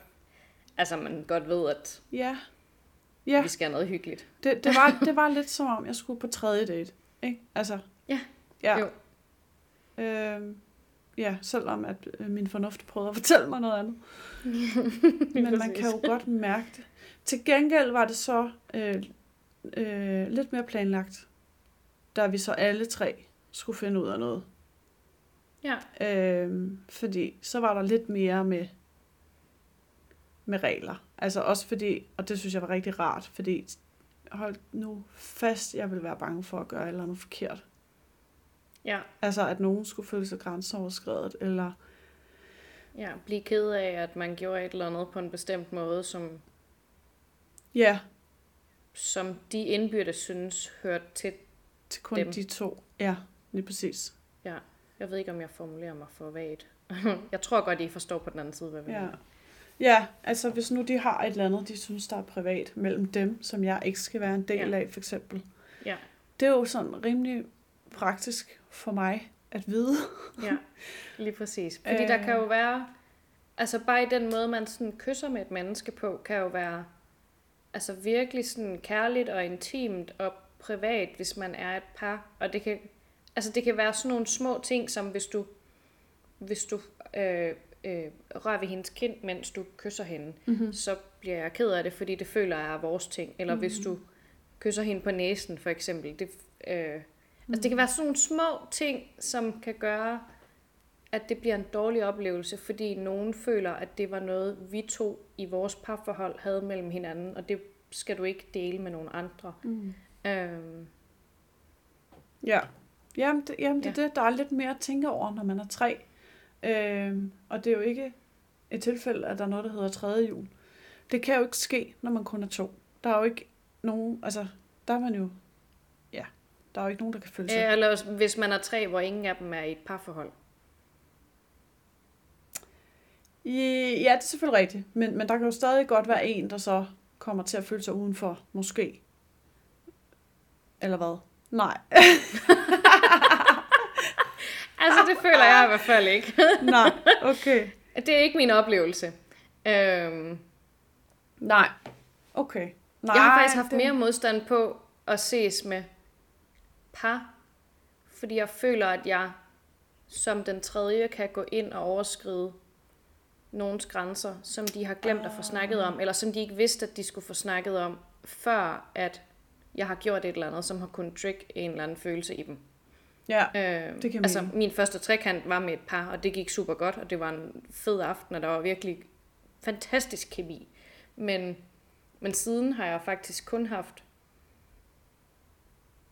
altså man godt ved, at ja. ja. Vi skal have noget hyggeligt. det, det, var, det var lidt som om, jeg skulle på tredje date. Ikke? Altså, Ja. ja. Jo. Øhm, ja, selvom at øh, min fornuft prøvede at fortælle mig noget andet. Men man kan jo godt mærke det. Til gengæld var det så øh, øh, lidt mere planlagt, da vi så alle tre skulle finde ud af noget. Ja, Øhm, fordi så var der lidt mere med, med regler. Altså også fordi, og det synes jeg var rigtig rart, fordi hold nu fast, jeg vil være bange for at gøre et eller andet forkert. ja, Altså at nogen skulle føle sig grænseoverskredet, eller ja, blive ked af, at man gjorde et eller andet på en bestemt måde, som, ja, som de indbyrdes synes hørte til. til kun Dem. De to. Ja, lige præcis. Ja, jeg ved ikke, om jeg formulerer mig for vagt. jeg tror godt, I forstår på den anden side, hvad vi Ja. mener. Ja, altså hvis nu de har et eller andet, de synes, der er privat mellem dem, som jeg ikke skal være en del Ja. af, for eksempel. Ja. Det er jo sådan rimelig praktisk for mig at vide. Ja, lige præcis. Fordi øh... der kan jo være, altså bare i den måde, man sådan kysser med et menneske på, kan jo være altså virkelig sådan kærligt og intimt og privat, hvis man er et par. Og det kan, altså det kan være sådan nogle små ting, som hvis du, hvis du øh, øh, rører ved hendes kind, mens du kysser hende, mm-hmm. så bliver jeg ked af det, fordi det føler jeg er vores ting. Eller mm-hmm. hvis du kysser hende på næsen, for eksempel. Det, øh, Altså det kan være sådan nogle små ting, som kan gøre, at det bliver en dårlig oplevelse, fordi nogen føler, at det var noget, vi to i vores parforhold havde mellem hinanden, og det skal du ikke dele med nogen andre. Mm. Øhm, Ja. Jamen, det, jamen det er Ja. det. Der er lidt mere at tænke over, når man er tre. Øhm, og det er jo ikke et tilfælde, at der er noget, der hedder tredje jul. Det kan jo ikke ske, når man kun er to. Der er jo ikke nogen, altså, der er man jo, ja, der er jo ikke nogen, der kan føle sig. Ja, eller også, hvis man er tre, hvor ingen af dem er i et parforhold. I- Ja, det er selvfølgelig rigtigt. Men, men der kan jo stadig godt være en, der så kommer til at føle sig udenfor, måske. Eller hvad? Nej. Altså, det føler jeg i hvert fald ikke. Nej, okay. Det er ikke min oplevelse. Øhm, Nej. Okay. Nej, jeg har faktisk haft det- mere modstand på at ses med par, fordi jeg føler, at jeg som den tredje kan gå ind og overskride nogens grænser, som de har glemt at få snakket om, eller som de ikke vidste, at de skulle få snakket om, før at jeg har gjort et eller andet, som har kunnet trigge en eller anden følelse i dem. Ja, Øh, Det giver altså, mening. min første trekant var med et par, og det gik super godt, og det var en fed aften, og der var virkelig fantastisk kemi. Men, men siden har jeg faktisk kun haft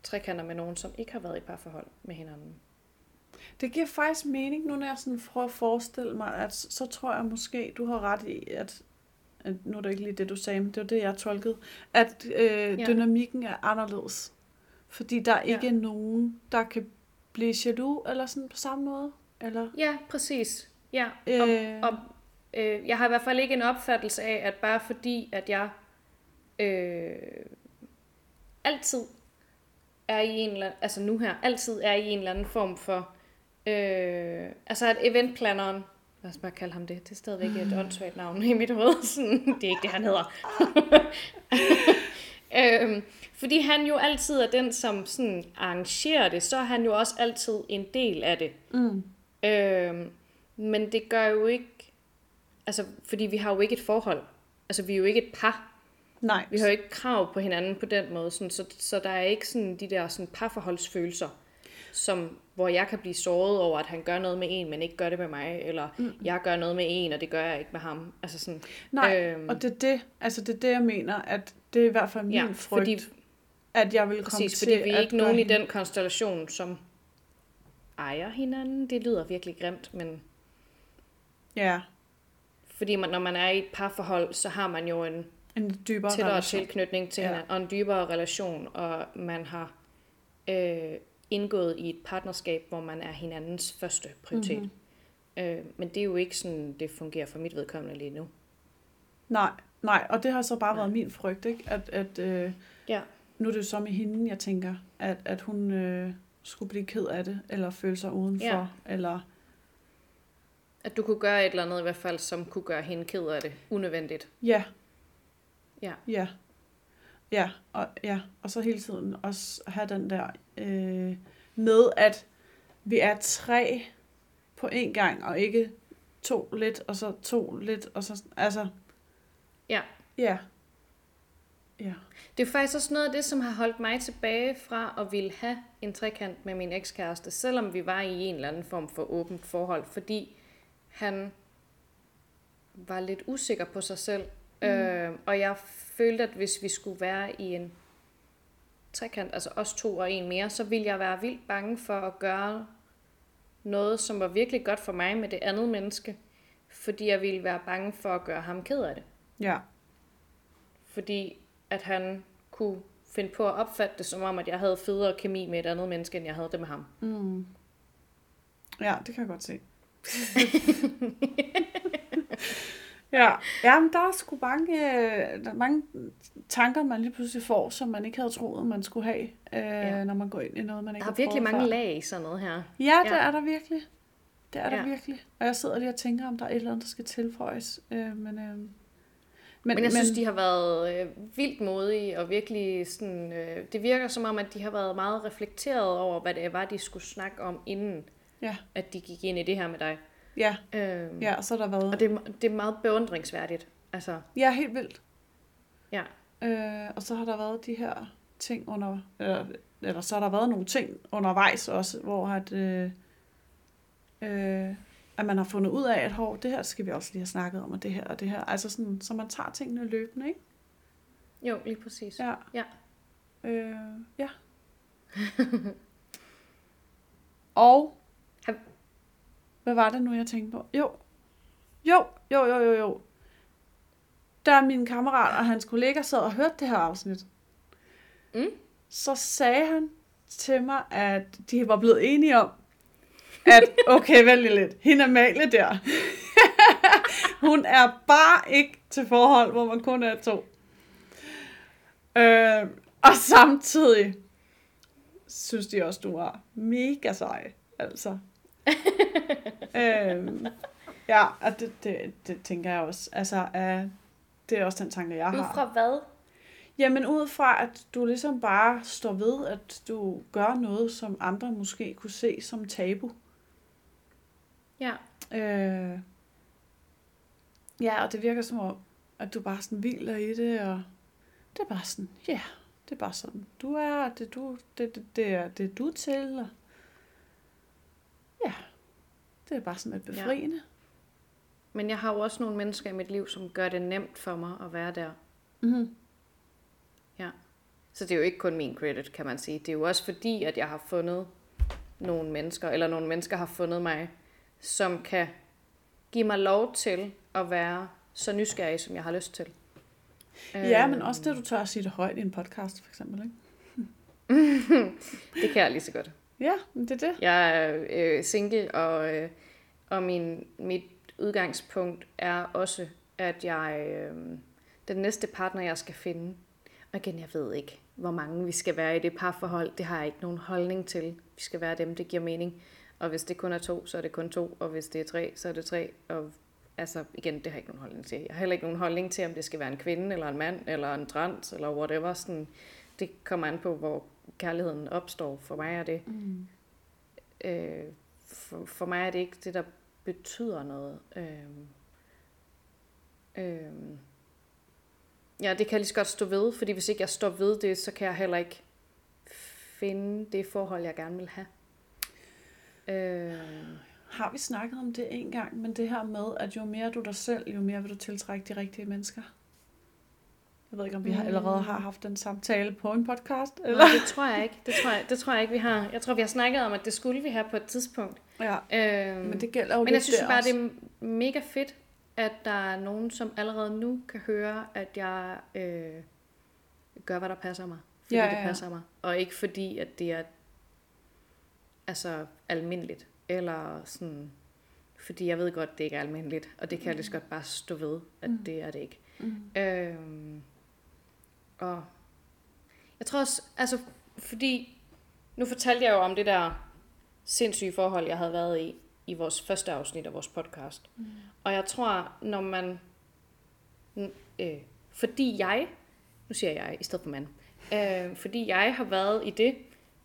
trekanter med nogen, som ikke har været i parforhold med hinanden. Det giver faktisk mening, nu når jeg sådan prøver at forestille mig, at så tror jeg måske, du har ret i, at, at nu er det ikke lige det, du sagde, men det var det, jeg tolkede, at øh, Ja. dynamikken er anderledes. Fordi der er Ja. ikke nogen, der kan blive jaloux eller sådan på samme måde. Eller, Ja, præcis. Ja, og, øh, og øh, jeg har i hvert fald ikke en opfattelse af, at bare fordi, at jeg øh, altid er i en eller anden, altså nu her, altid er i en eller anden form for, øh, altså at eventplanneren, lad os bare kalde ham det, det er stadigvæk et åndssvagt navn i mit hoved, sådan, det er ikke det, han hedder. øhm, fordi han jo altid er den, som sådan arrangerer det, så er han jo også altid en del af det. mm, Øhm, men det gør jo ikke, altså fordi vi har jo ikke et forhold. Altså vi er jo ikke et par. nej. Vi har jo ikke krav på hinanden på den måde, sådan, så, så der er ikke sådan de der sådan parforholdsfølelser, som, hvor jeg kan blive såret over, at han gør noget med en, men ikke gør det med mig, eller mm. jeg gør noget med en, og det gør jeg ikke med ham. Altså sådan, Nej, Øhm. og det er det, altså det er det, jeg mener, at det er i hvert fald min ja, frygt, fordi, at jeg vil komme præcis, til fordi vi er at ikke nogen i den konstellation, som ejer hinanden. Det lyder virkelig grimt, men Ja, fordi man, når man er i et parforhold, så har man jo en en dybere tættere relation. tilknytning til Ja. hinanden, og en dybere relation, og man har øh, indgået i et partnerskab, hvor man er hinandens første prioritet. Mhm. Mm-hmm. Øh, men det er jo ikke sådan, det fungerer for mit vedkommende lige nu. Nej, nej, og det har så bare Nej. været min frygt, ikke? At, at øh, Ja. nu er det jo så med hende, jeg tænker, at, at hun øh, skulle blive ked af det, eller føle sig udenfor, Ja. eller... At du kunne gøre et eller andet i hvert fald, som kunne gøre hende ked af det. Unødvendigt. Ja. Ja. Ja. Ja, og, ja. og så hele tiden også have den der øh, med, at vi er tre på én gang, og ikke to lidt, og så to lidt, og så, altså... Ja. Ja. Ja. Det er faktisk også noget af det, som har holdt mig tilbage fra at ville have en trekant med min ekskæreste, selvom vi var i en eller anden form for åbent forhold, fordi han var lidt usikker på sig selv. Mm. Øh, og jeg følte, at hvis vi skulle være i en trekant, altså os to og en mere, så ville jeg være vildt bange for at gøre noget, som var virkelig godt for mig med det andet menneske, fordi jeg ville være bange for at gøre ham ked af det Ja. fordi at han kunne finde på at opfatte det som om, at jeg havde federe kemi med et andet menneske, end jeg havde det med ham. Mm. Ja, det kan jeg godt se. ja, ja men der er sgu mange, øh, der er mange tanker, man lige pludselig får, som man ikke havde troet, man skulle have, øh, Ja. når man går ind i noget, man ikke Der er har virkelig mange før. lag i sådan noget her. Ja, det Ja. er der virkelig. Det er der Ja. virkelig. Og jeg sidder lige og tænker, om der er et eller andet, der skal tilføjes. Øh, men, øh, men, Men jeg synes, de har været øh, vildt modige, og virkelig sådan, øh, det virker som om, at de har været meget reflekteret over, hvad det var, de skulle snakke om, inden Ja. at de gik ind i det her med dig. Ja, Øh, ja, så har der været... Og det, er- det er meget beundringsværdigt. Altså, Ja, helt vildt. ja. Øh, og så har der været de her ting under, eller, eller så har der været nogle ting undervejs også, hvor at, øh, øh, at man har fundet ud af, at hov, det her skal vi også lige have snakket om, og det her og det her. Altså sådan, så man tager tingene løbende, ikke? Jo, lige præcis. Ja. Ja. Øh, ja. og, hvad var det nu, jeg tænkte på? Jo, jo, jo, jo, jo, jo. da min kammerat og hans kollega sad og hørte det her afsnit, Mm. så sagde han til mig, at de var blevet enige om, at okay, vælg lidt, hende Amalie der, hun er bare ikke til forhold, hvor man kun er to. Øh, og samtidig synes de også, du var mega sej, altså. øh, ja, og det, det, det tænker jeg også. Altså, uh, det er også den tanke, jeg Ud har. fra hvad? Jamen ud fra, at du ligesom bare står ved, at du gør noget, som andre måske kunne se som tabu. Ja. Øh, ja, og det virker som om, at du bare sådan hviler i det, og det er bare sådan, ja, yeah, det er bare sådan, du er, det er du, det, det, det er det er du til, og det er bare sådan lidt befriende. Men jeg har jo også nogle mennesker i mit liv, som gør det nemt for mig at være der. Ja. Mm-hmm. Ja. Så det er jo ikke kun min credit, kan man sige. Det er jo også fordi, at jeg har fundet nogle mennesker, eller nogle mennesker har fundet mig, som kan give mig lov til at være så nysgerrig, som jeg har lyst til. Ja, men Øhm, også det, du tør at sige det højt i en podcast, for eksempel, ikke? Det kan jeg lige så godt. Ja, det er det. Jeg er øh, single, og, øh, og min, mit udgangspunkt er også, at jeg øh, den næste partner, jeg skal finde, og igen, jeg ved ikke, hvor mange vi skal være i det parforhold, det har jeg ikke nogen holdning til. Vi skal være dem, det giver mening. Og hvis det kun er to, så er det kun to, og hvis det er tre, så er det tre. Og altså, igen, det har jeg ikke nogen holdning til. Jeg har heller ikke nogen holdning til, om det skal være en kvinde, eller en mand, eller en trans, eller whatever. Sådan, det kommer an på, hvor kærligheden opstår. For mig er det Mm. øh, for, for mig er det ikke det, der betyder noget. Øh, øh, ja, det kan jeg lige så godt stå ved, fordi hvis ikke jeg står ved det, så kan jeg heller ikke finde det forhold, jeg gerne vil have. Øh, Har vi snakket om det en gang, men det her med, at jo mere du dig selv, jo mere vil du tiltrække de rigtige mennesker? Jeg ved ikke, om vi har, Mm. allerede har haft den samtale på en podcast. Eller? eller? Det tror jeg ikke. Det tror jeg, det tror jeg ikke, vi har. Jeg tror, vi har snakket om, at det skulle vi have på et tidspunkt. Ja, Øh, men det gælder jo Men jeg synes bare, også. det er mega fedt, at der er nogen, som allerede nu kan høre, at jeg øh, gør, hvad der passer mig. Fordi Ja, ja, ja, det passer mig. Og ikke fordi, at det er altså almindeligt. Eller sådan, fordi jeg ved godt, det ikke er almindeligt. Og det kan jeg lige så godt bare stå ved, at Mm. det er det ikke. Mm. Øhm, og jeg tror også, altså, fordi nu fortalte jeg jo om det der sindssyge forhold, jeg havde været i, i vores første afsnit af vores podcast. Mm. Og jeg tror, når man, øh, fordi jeg, nu siger jeg i stedet for mand, øh, fordi jeg har været i det,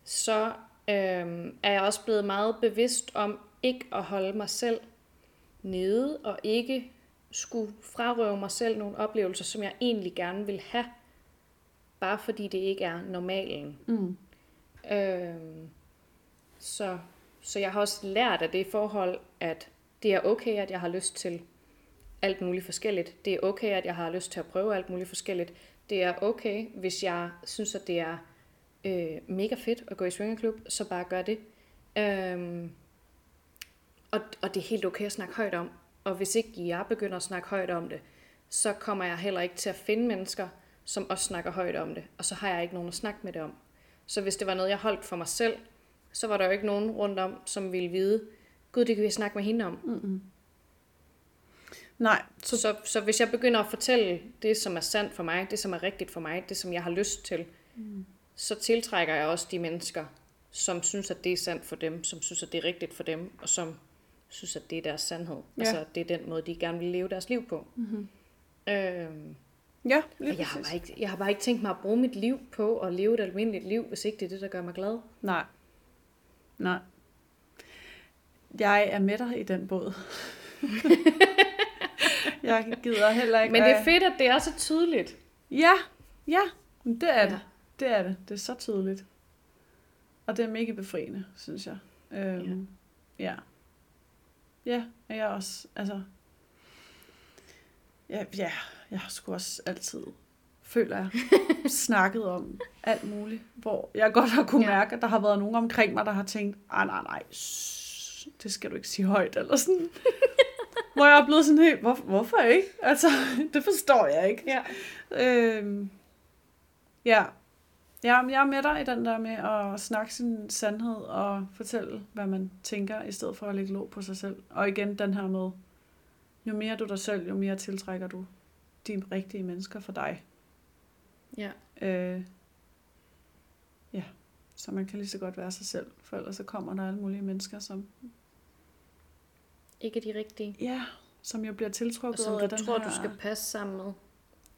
så øh, er jeg også blevet meget bevidst om ikke at holde mig selv nede, og ikke skulle frarøve mig selv nogle oplevelser, som jeg egentlig gerne vil have, bare fordi det ikke er normalen. Mm. Øhm, så, så jeg har også lært af det forhold, at det er okay, at jeg har lyst til alt muligt forskelligt. Det er okay, at jeg har lyst til at prøve alt muligt forskelligt. Det er okay, hvis jeg synes, at det er øh, mega fedt at gå i swingerklub, så bare gør det. Øhm, og, og det er helt okay at snakke højt om. Og hvis ikke jeg begynder at snakke højt om det, så kommer jeg heller ikke til at finde mennesker, som også snakker højt om det. Og så har jeg ikke nogen at snakke med det om. Så hvis det var noget, jeg holdt for mig selv, så var der jo ikke nogen rundt om, som ville vide, gud, det kan vi snakke med hende om. Mm-mm. Nej, Så, så, så hvis jeg begynder at fortælle det, som er sandt for mig, det, som er rigtigt for mig, det, som jeg har lyst til, mm. så tiltrækker jeg også de mennesker, som synes, at det er sandt for dem, som synes, at det er rigtigt for dem, og som synes, at det er deres sandhed. Ja. Ja. Altså, det er den måde, de gerne vil leve deres liv på. Mm-hmm. Øhm, ja, lige og jeg, har bare ikke, jeg har bare ikke tænkt mig at bruge mit liv på at leve et almindeligt liv, hvis ikke det er det, der gør mig glad. Nej. Nej. Jeg er med dig i den båd. jeg gider heller ikke... Men det er fedt, at det er så tydeligt. Ja, ja, det er det. Ja. Det er det. Det er så tydeligt. Og det er mega befriende, synes jeg. Øhm, ja. Ja, og jeg er også, altså... Ja, ja, jeg har sgu også altid, føler jeg, snakket om alt muligt, hvor jeg godt har kunne Ja. mærke, at der har været nogen omkring mig, der har tænkt, ah, nej, nej, shh, det skal du ikke sige højt, eller sådan. Hvor jeg er blevet sådan helt, hvor, hvorfor ikke? Altså, det forstår jeg ikke. Ja. Øhm, ja. ja, jeg er med dig i den der med at snakke sin sandhed og fortælle, hvad man tænker, i stedet for at lægge låg på sig selv. Og igen den her med, jo mere du dig selv, jo mere tiltrækker du de rigtige mennesker for dig. Ja. Øh, ja, så man kan lige så godt være sig selv, for ellers så kommer der alle mulige mennesker, som, Ikke de rigtige. ja, som jo bliver tiltrukket som af du den tror, her... du skal passe sammen med.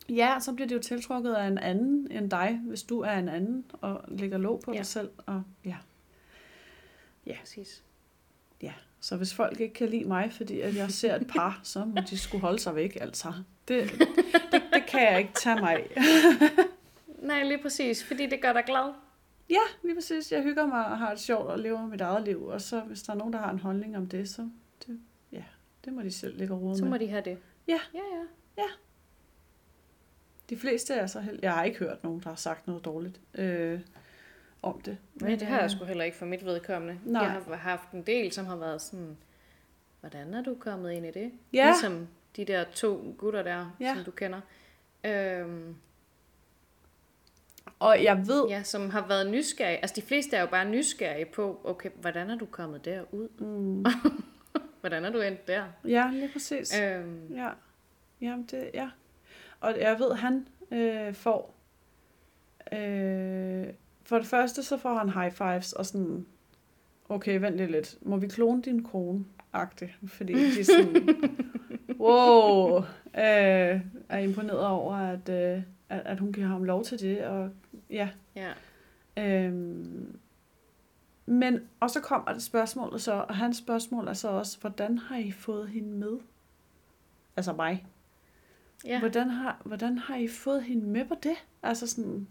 Ja, så bliver det jo tiltrukket af en anden end dig, hvis du er en anden og lægger låg på Ja. dig selv. Og, ja. Ja. Præcis. Så hvis folk ikke kan lide mig, fordi at jeg ser et par, så må de skulle holde sig væk, altså. Det, det, det kan jeg ikke tage mig. Nej, lige præcis, fordi det gør dig glad. Ja, lige præcis. Jeg hygger mig og har det sjovt og lever mit eget liv. Og så hvis der er nogen, der har en holdning om det, så det, ja, det må de selv ligge og rode Så med. må de have det. Ja. Ja, ja. De fleste er så held... Jeg har ikke hørt nogen, der har sagt noget dårligt øh, om det. Nej, det har jeg sgu heller ikke for mit vedkommende. Nej. Jeg har haft en del, som har været sådan, hvordan er du kommet ind i det? Ja. Ligesom de der to gutter der, Ja. som du kender. Øhm, Og jeg ved... ja, som har været nysgerrige. Altså de fleste er jo bare nysgerrige på, okay, hvordan er du kommet derud? Mm, Hvordan er du endt der? ja, lige præcis. Øhm, Ja. Jamen, det, ja. Og jeg ved, han øh, får... Øh, for det første, så får han high fives og sådan... Okay, vent lige lidt. Må vi klone din kone? Agtigt. Fordi de er sådan... wow! Øh, er imponeret over, at, øh, at, at hun giver ham lov til det. Og ja, ja. Øhm, men, og så kommer det spørgsmål så, og hans spørgsmål er så også, hvordan har I fået hende med? Altså mig. ja. Hvordan, har, hvordan har I fået hende med på det? Altså sådan...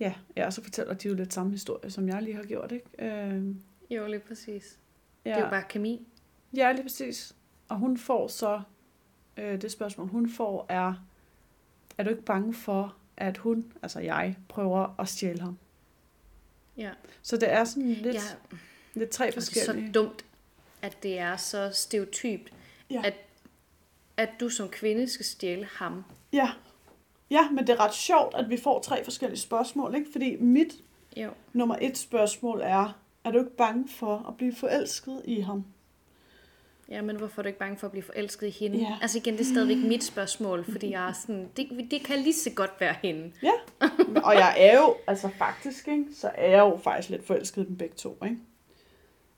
Ja, ja, og så fortæller de jo lidt samme historie, som jeg lige har gjort, ikke? Øhm, Jo, lige præcis. ja. Det er jo bare kemi. Ja, lige præcis. Og hun får så, øh, det spørgsmål hun får er, er du ikke bange for, at hun, altså jeg, prøver at stjæle ham? Ja. Så det er sådan lidt, ja. lidt tre Og det er så forskellige. dumt, at det er så stereotypt, Ja. at, at du som kvinde skal stjæle ham. Ja. Ja, men det er ret sjovt, at vi får tre forskellige spørgsmål, ikke? Fordi mit Jo. nummer et spørgsmål er, er du ikke bange for at blive forelsket i ham? Ja, men hvorfor er du ikke bange for at blive forelsket i hende? Ja. Altså igen, det er stadigvæk mit spørgsmål, fordi jeg er sådan, det, det kan lige så godt være hende. Ja, og jeg er jo, altså faktisk, ikke? så er jeg jo faktisk lidt forelsket i dem begge to, ikke?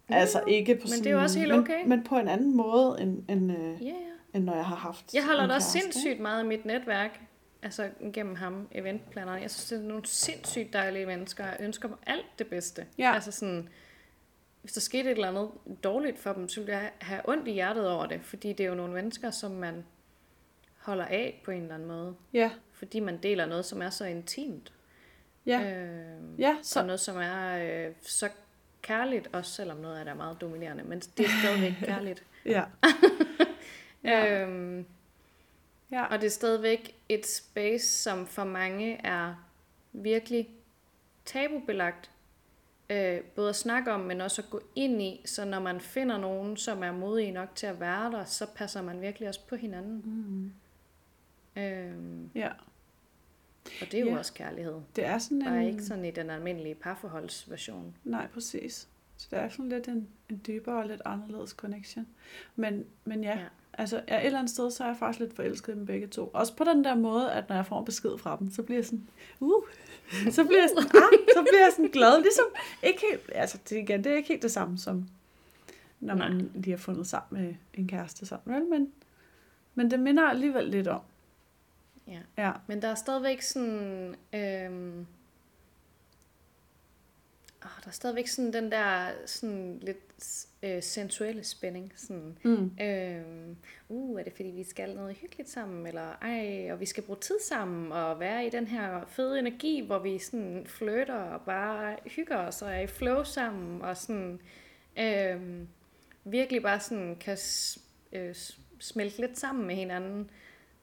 Altså ikke på men sådan, det er jo også helt men- okay. Men, på en anden måde, end, end, øh, Ja, ja. end når jeg har haft Jeg holder da også sindssygt meget af mit netværk, altså gennem ham, eventplaneren. Jeg synes, det er nogle sindssygt dejlige mennesker, og jeg ønsker dem alt det bedste. Ja. Altså sådan, hvis der skete et eller andet dårligt for dem, så ville jeg have ondt i hjertet over det, fordi det er jo nogle mennesker, som man holder af på en eller anden måde. Ja, Fordi man deler noget, som er så intimt. ja, Øh, ja, så så, noget, som er øh, så kærligt, også selvom noget af det er meget dominerende, men det er stadigvæk kærligt. ja. Ja. Øhm, ja. og det er stadigvæk et space, som for mange er virkelig tabubelagt. Øh, både at snakke om, men også at gå ind i. Så når man finder nogen, som er modige nok til at være der, så passer man virkelig også på hinanden. Mm. Øhm, ja. og det er jo Ja. også kærlighed. Det er sådan Bare en... ikke sådan i den almindelige parforholdsversion. Nej, præcis. Så det er sådan lidt en, en dybere og lidt anderledes connection. Men, men ja, Ja. Altså ja, et eller andet sted, så er jeg faktisk lidt forelsket i dem begge to. Også på den der måde, at når jeg får en besked fra dem, så bliver jeg sådan, uh, så bliver jeg sådan, ah, så bliver jeg sådan glad. Ligesom, ikke helt, altså det, igen, det er ikke helt det samme som, når man Nej. lige har fundet sammen med en kæreste sammen, vel? Men, men det minder alligevel lidt om. Ja. Ja, Men der er stadigvæk sådan... Øhm, åh, der er stadigvæk sådan den der sådan lidt øh, sensuelle spænding. Sådan, mm. øhm, uh, er det fordi, vi skal noget hyggeligt sammen? Eller ej, og vi skal bruge tid sammen og være i den her fede energi, hvor vi sådan flytter og bare hygger os og er i flow sammen. Og sådan øhm, virkelig bare sådan kan øh, smelte lidt sammen med hinanden.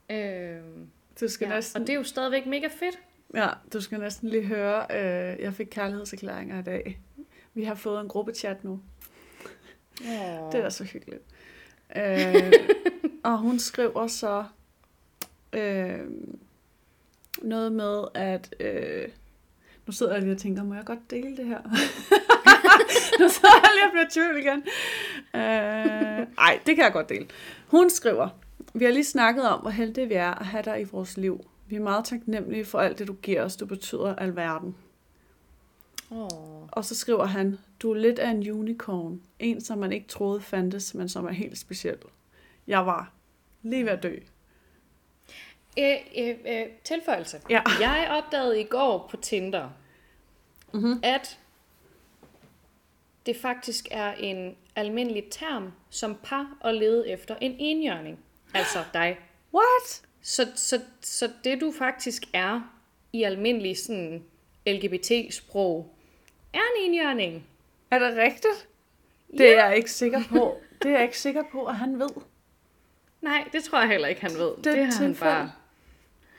Øhm, du skal Ja, næsten... og det er jo stadigvæk mega fedt. Ja, du skal næsten lige høre, øh, jeg fik kærlighedserklæringer i dag. Vi har fået en gruppechat nu. Oh. Det er så hyggeligt. Øh, og hun skriver så øh, noget med, at... Øh, nu sidder jeg lige og tænker, må jeg godt dele det her? nu sidder jeg lige og bliver tvivl igen. Øh, ej, det kan jeg godt dele. Hun skriver, vi har lige snakket om, hvor heldige vi er at have dig i vores liv. Vi er meget taknemmelige for alt det, du giver os. Du betyder alverden. Oh. Og så skriver han, du er lidt af en unicorn. En, som man ikke troede fandtes, men som er helt speciel. Jeg var lige ved at dø. Øh, øh, øh, tilføjelse. Ja. Jeg opdagede i går på Tinder, Mhm. at det faktisk er en almindelig term som par at lede efter en enhjørning. Altså dig. What? Så, så, så det du faktisk er i almindelig sådan LGBT-sprog, er en enhjørning. Er det rigtigt? Det er jeg ikke sikker på. Det er jeg ikke sikker på, at han ved. Nej, det tror jeg heller ikke, han ved. Det det har han tilfælde. bare...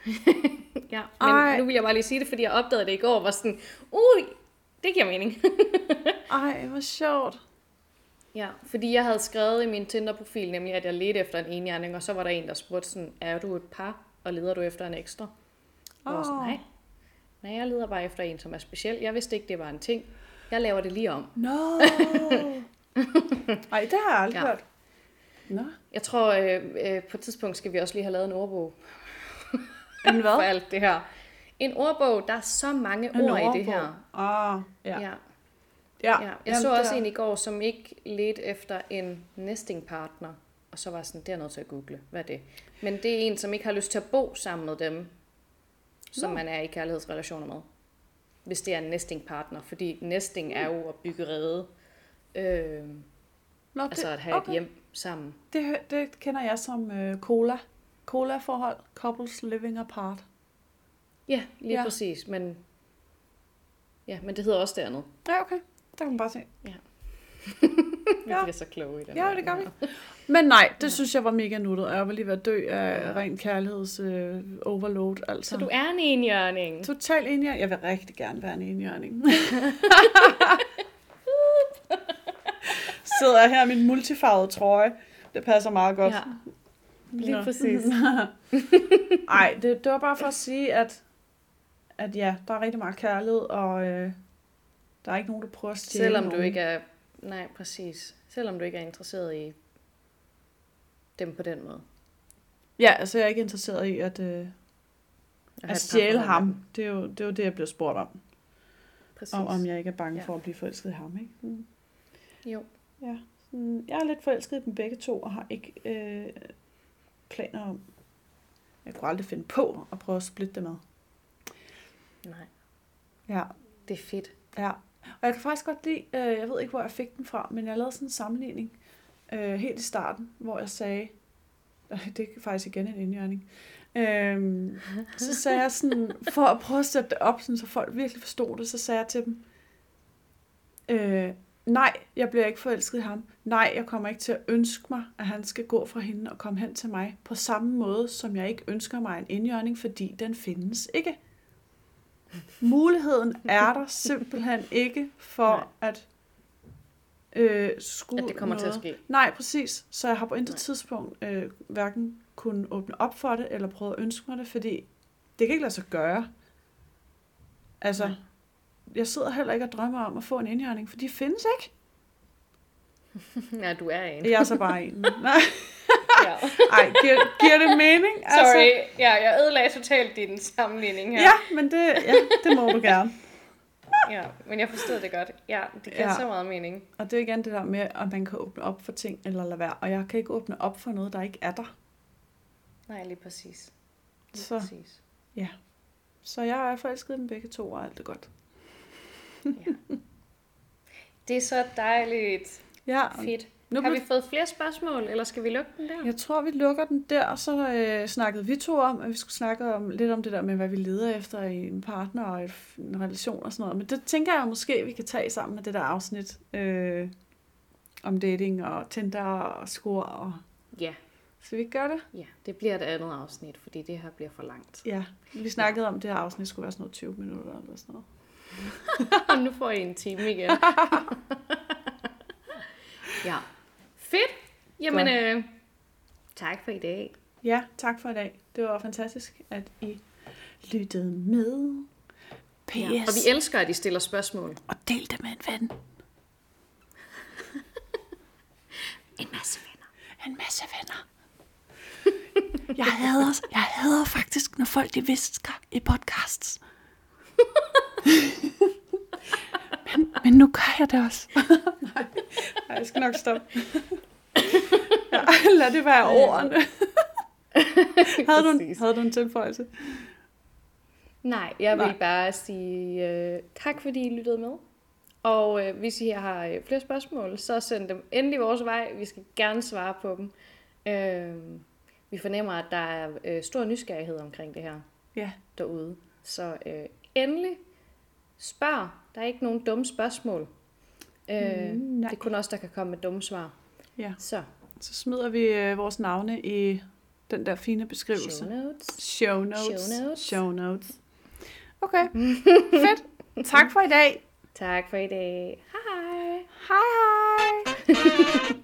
ja, men Ej. nu vil jeg bare lige sige det, fordi jeg opdagede det i går, var sådan, ui, det giver mening. Ej, hvor sjovt. Ja, fordi jeg havde skrevet i min Tinder-profil, nemlig at jeg ledte efter en enhjørning, og så var der en, der spurgte sådan, er du et par, og leder du efter en ekstra? Og jeg var sådan, nej, nej, jeg leder bare efter en, som er speciel. Jeg vidste ikke, det var en ting. Jeg laver det lige om. No. Ej, det har jeg aldrig Ja. hørt. Nå. Jeg tror, øh, øh, på et tidspunkt skal vi også lige have lavet en ordbog En for hvad? alt det her. En ordbog, der er så mange En ord i det ordbog. her. Ah, ja. Ja. Ja. Ja, jeg Jamen, så også der- en i går, som ikke ledte efter en nesting partner. Og så var sådan, det er nødt til at google. Hvad er det? Men det er en, som ikke har lyst til at bo sammen med dem, som Nå. man er i kærlighedsrelationer med. Hvis det er en nesting partner. Fordi nesting er jo at bygge rede. Øh, Nå, altså at have et hjem sammen. Det, det kender jeg som øh, cola. Cola-forhold. Couples living apart. Ja, lige ja. præcis. Men, ja, men det hedder også det andet. Ja, okay. Der kan man bare se. Vi Ja. bliver så kloge i den Ja, verden det gør vi. Men nej, det synes jeg var mega nuttet, og jeg var lige ved at dø af ren kærligheds øh, overload. Altså. Så du er en enhjørning. Total enhjørning. Jeg vil rigtig gerne være en enhjørning. Sidder jeg her i min multifarvede trøje. Det passer meget godt. Ja, lige Nå. præcis. Ej, det, det var bare for at sige, at, at ja, der er rigtig meget kærlighed, og øh, der er ikke nogen, der prøver at stjæle Selvom du nogen. ikke er... Nej, præcis. Selvom du ikke er interesseret i dem på den måde. Ja, altså jeg er ikke interesseret i at, øh, At, at stjæle ham. Det er, jo, det er jo det, jeg bliver spurgt om. Præcis. Og om jeg ikke er bange Ja. for at blive forelsket i ham. Ikke? Mm. Jo. Ja. Jeg er lidt forelsket i dem begge to, og har ikke øh, planer om... Jeg kunne aldrig finde på at prøve at splitte dem ad. Nej, Ja, det er fedt. ja. Og jeg kan faktisk godt lide, øh, jeg ved ikke, hvor jeg fik den fra, men jeg lavede sådan en sammenligning øh, helt i starten, hvor jeg sagde, øh, det er faktisk igen en indjørning, øh, så sagde jeg sådan, for at prøve at sætte det op, sådan, så folk virkelig forstod det, så sagde jeg til dem, øh, nej, jeg bliver ikke forelsket i ham. Nej, jeg kommer ikke til at ønske mig, at han skal gå fra hende og komme hen til mig, på samme måde, som jeg ikke ønsker mig en indjørning, fordi den findes ikke. Muligheden er der simpelthen ikke for Nej. at øh, skulle At det kommer noget. til at ske. Nej, præcis. Så jeg har på intet Nej. tidspunkt øh, hverken kunne åbne op for det, eller prøve at ønske mig det, fordi det kan ikke lade sig gøre. Altså, Nej. jeg sidder heller ikke og drømmer om at få en indjørning, for de findes ikke. Ja, du er en. Jeg er så bare en. Nej, Ja. ej, giver, giver det mening? Sorry, ja, jeg ødelagde totalt din sammenligning her. Ja, men det, ja, det må du gerne. ja. Men jeg forstod det godt. Ja, det giver Ja. ja. så meget mening. Og det er igen det der med, at man kan åbne op for ting, eller lade være. Og jeg kan ikke åbne op for noget, der ikke er der. Nej, lige præcis. Lige Så. præcis. Så jeg er forelsket dem begge to, og alt er godt. Det er så dejligt. Ja, Fedt. Nu Har vi fået flere spørgsmål, eller skal vi lukke den der? Jeg tror, vi lukker den der, og så øh, snakkede vi to om, at vi skulle snakke om, lidt om det der med, hvad vi leder efter i en partner og et, en relation og sådan noget. Men det tænker jeg måske, vi kan tage sammen med det der afsnit øh, om dating og Tinder og score. Og... Ja. Skal vi ikke gøre det? Ja, det bliver et andet afsnit, fordi det her bliver for langt. Ja. Vi snakkede om, at det her afsnit skulle være sådan noget 20 minutter eller sådan noget. Og nu får I en time igen. ja. Fedt. Jamen, Godt. øh, tak for i dag. Ja, tak for i dag. Det var fantastisk, at I lyttede med. PS. Ja. Og vi elsker, at I stiller spørgsmål. og del det med en ven. En masse venner. En masse venner. Jeg hader, jeg hader faktisk, når folk de visker i podcasts. men, men nu gør jeg det også. Nej, jeg skal nok stoppe. ja, lad det være ordene. havde, du en, havde du en tilføjelse? Nej, jeg vil Nej. bare sige øh, tak, fordi I lyttede med. Og øh, hvis I har øh, flere spørgsmål, så send dem endelig vores vej. Vi skal gerne svare på dem. Øh, vi fornemmer, at der er øh, stor nysgerrighed omkring det her Ja. derude. Så øh, endelig spørg. Der er ikke nogen dumme spørgsmål. Øh, Mm, nej. det er kun os, der kan komme med dumme svar. Ja. Så, Så smider vi øh, vores navne i den der fine beskrivelse. show notes. Show notes. Show notes. Show notes. Okay, fedt. Tak for i dag. Tak for i dag. Hej hej. Hej hej.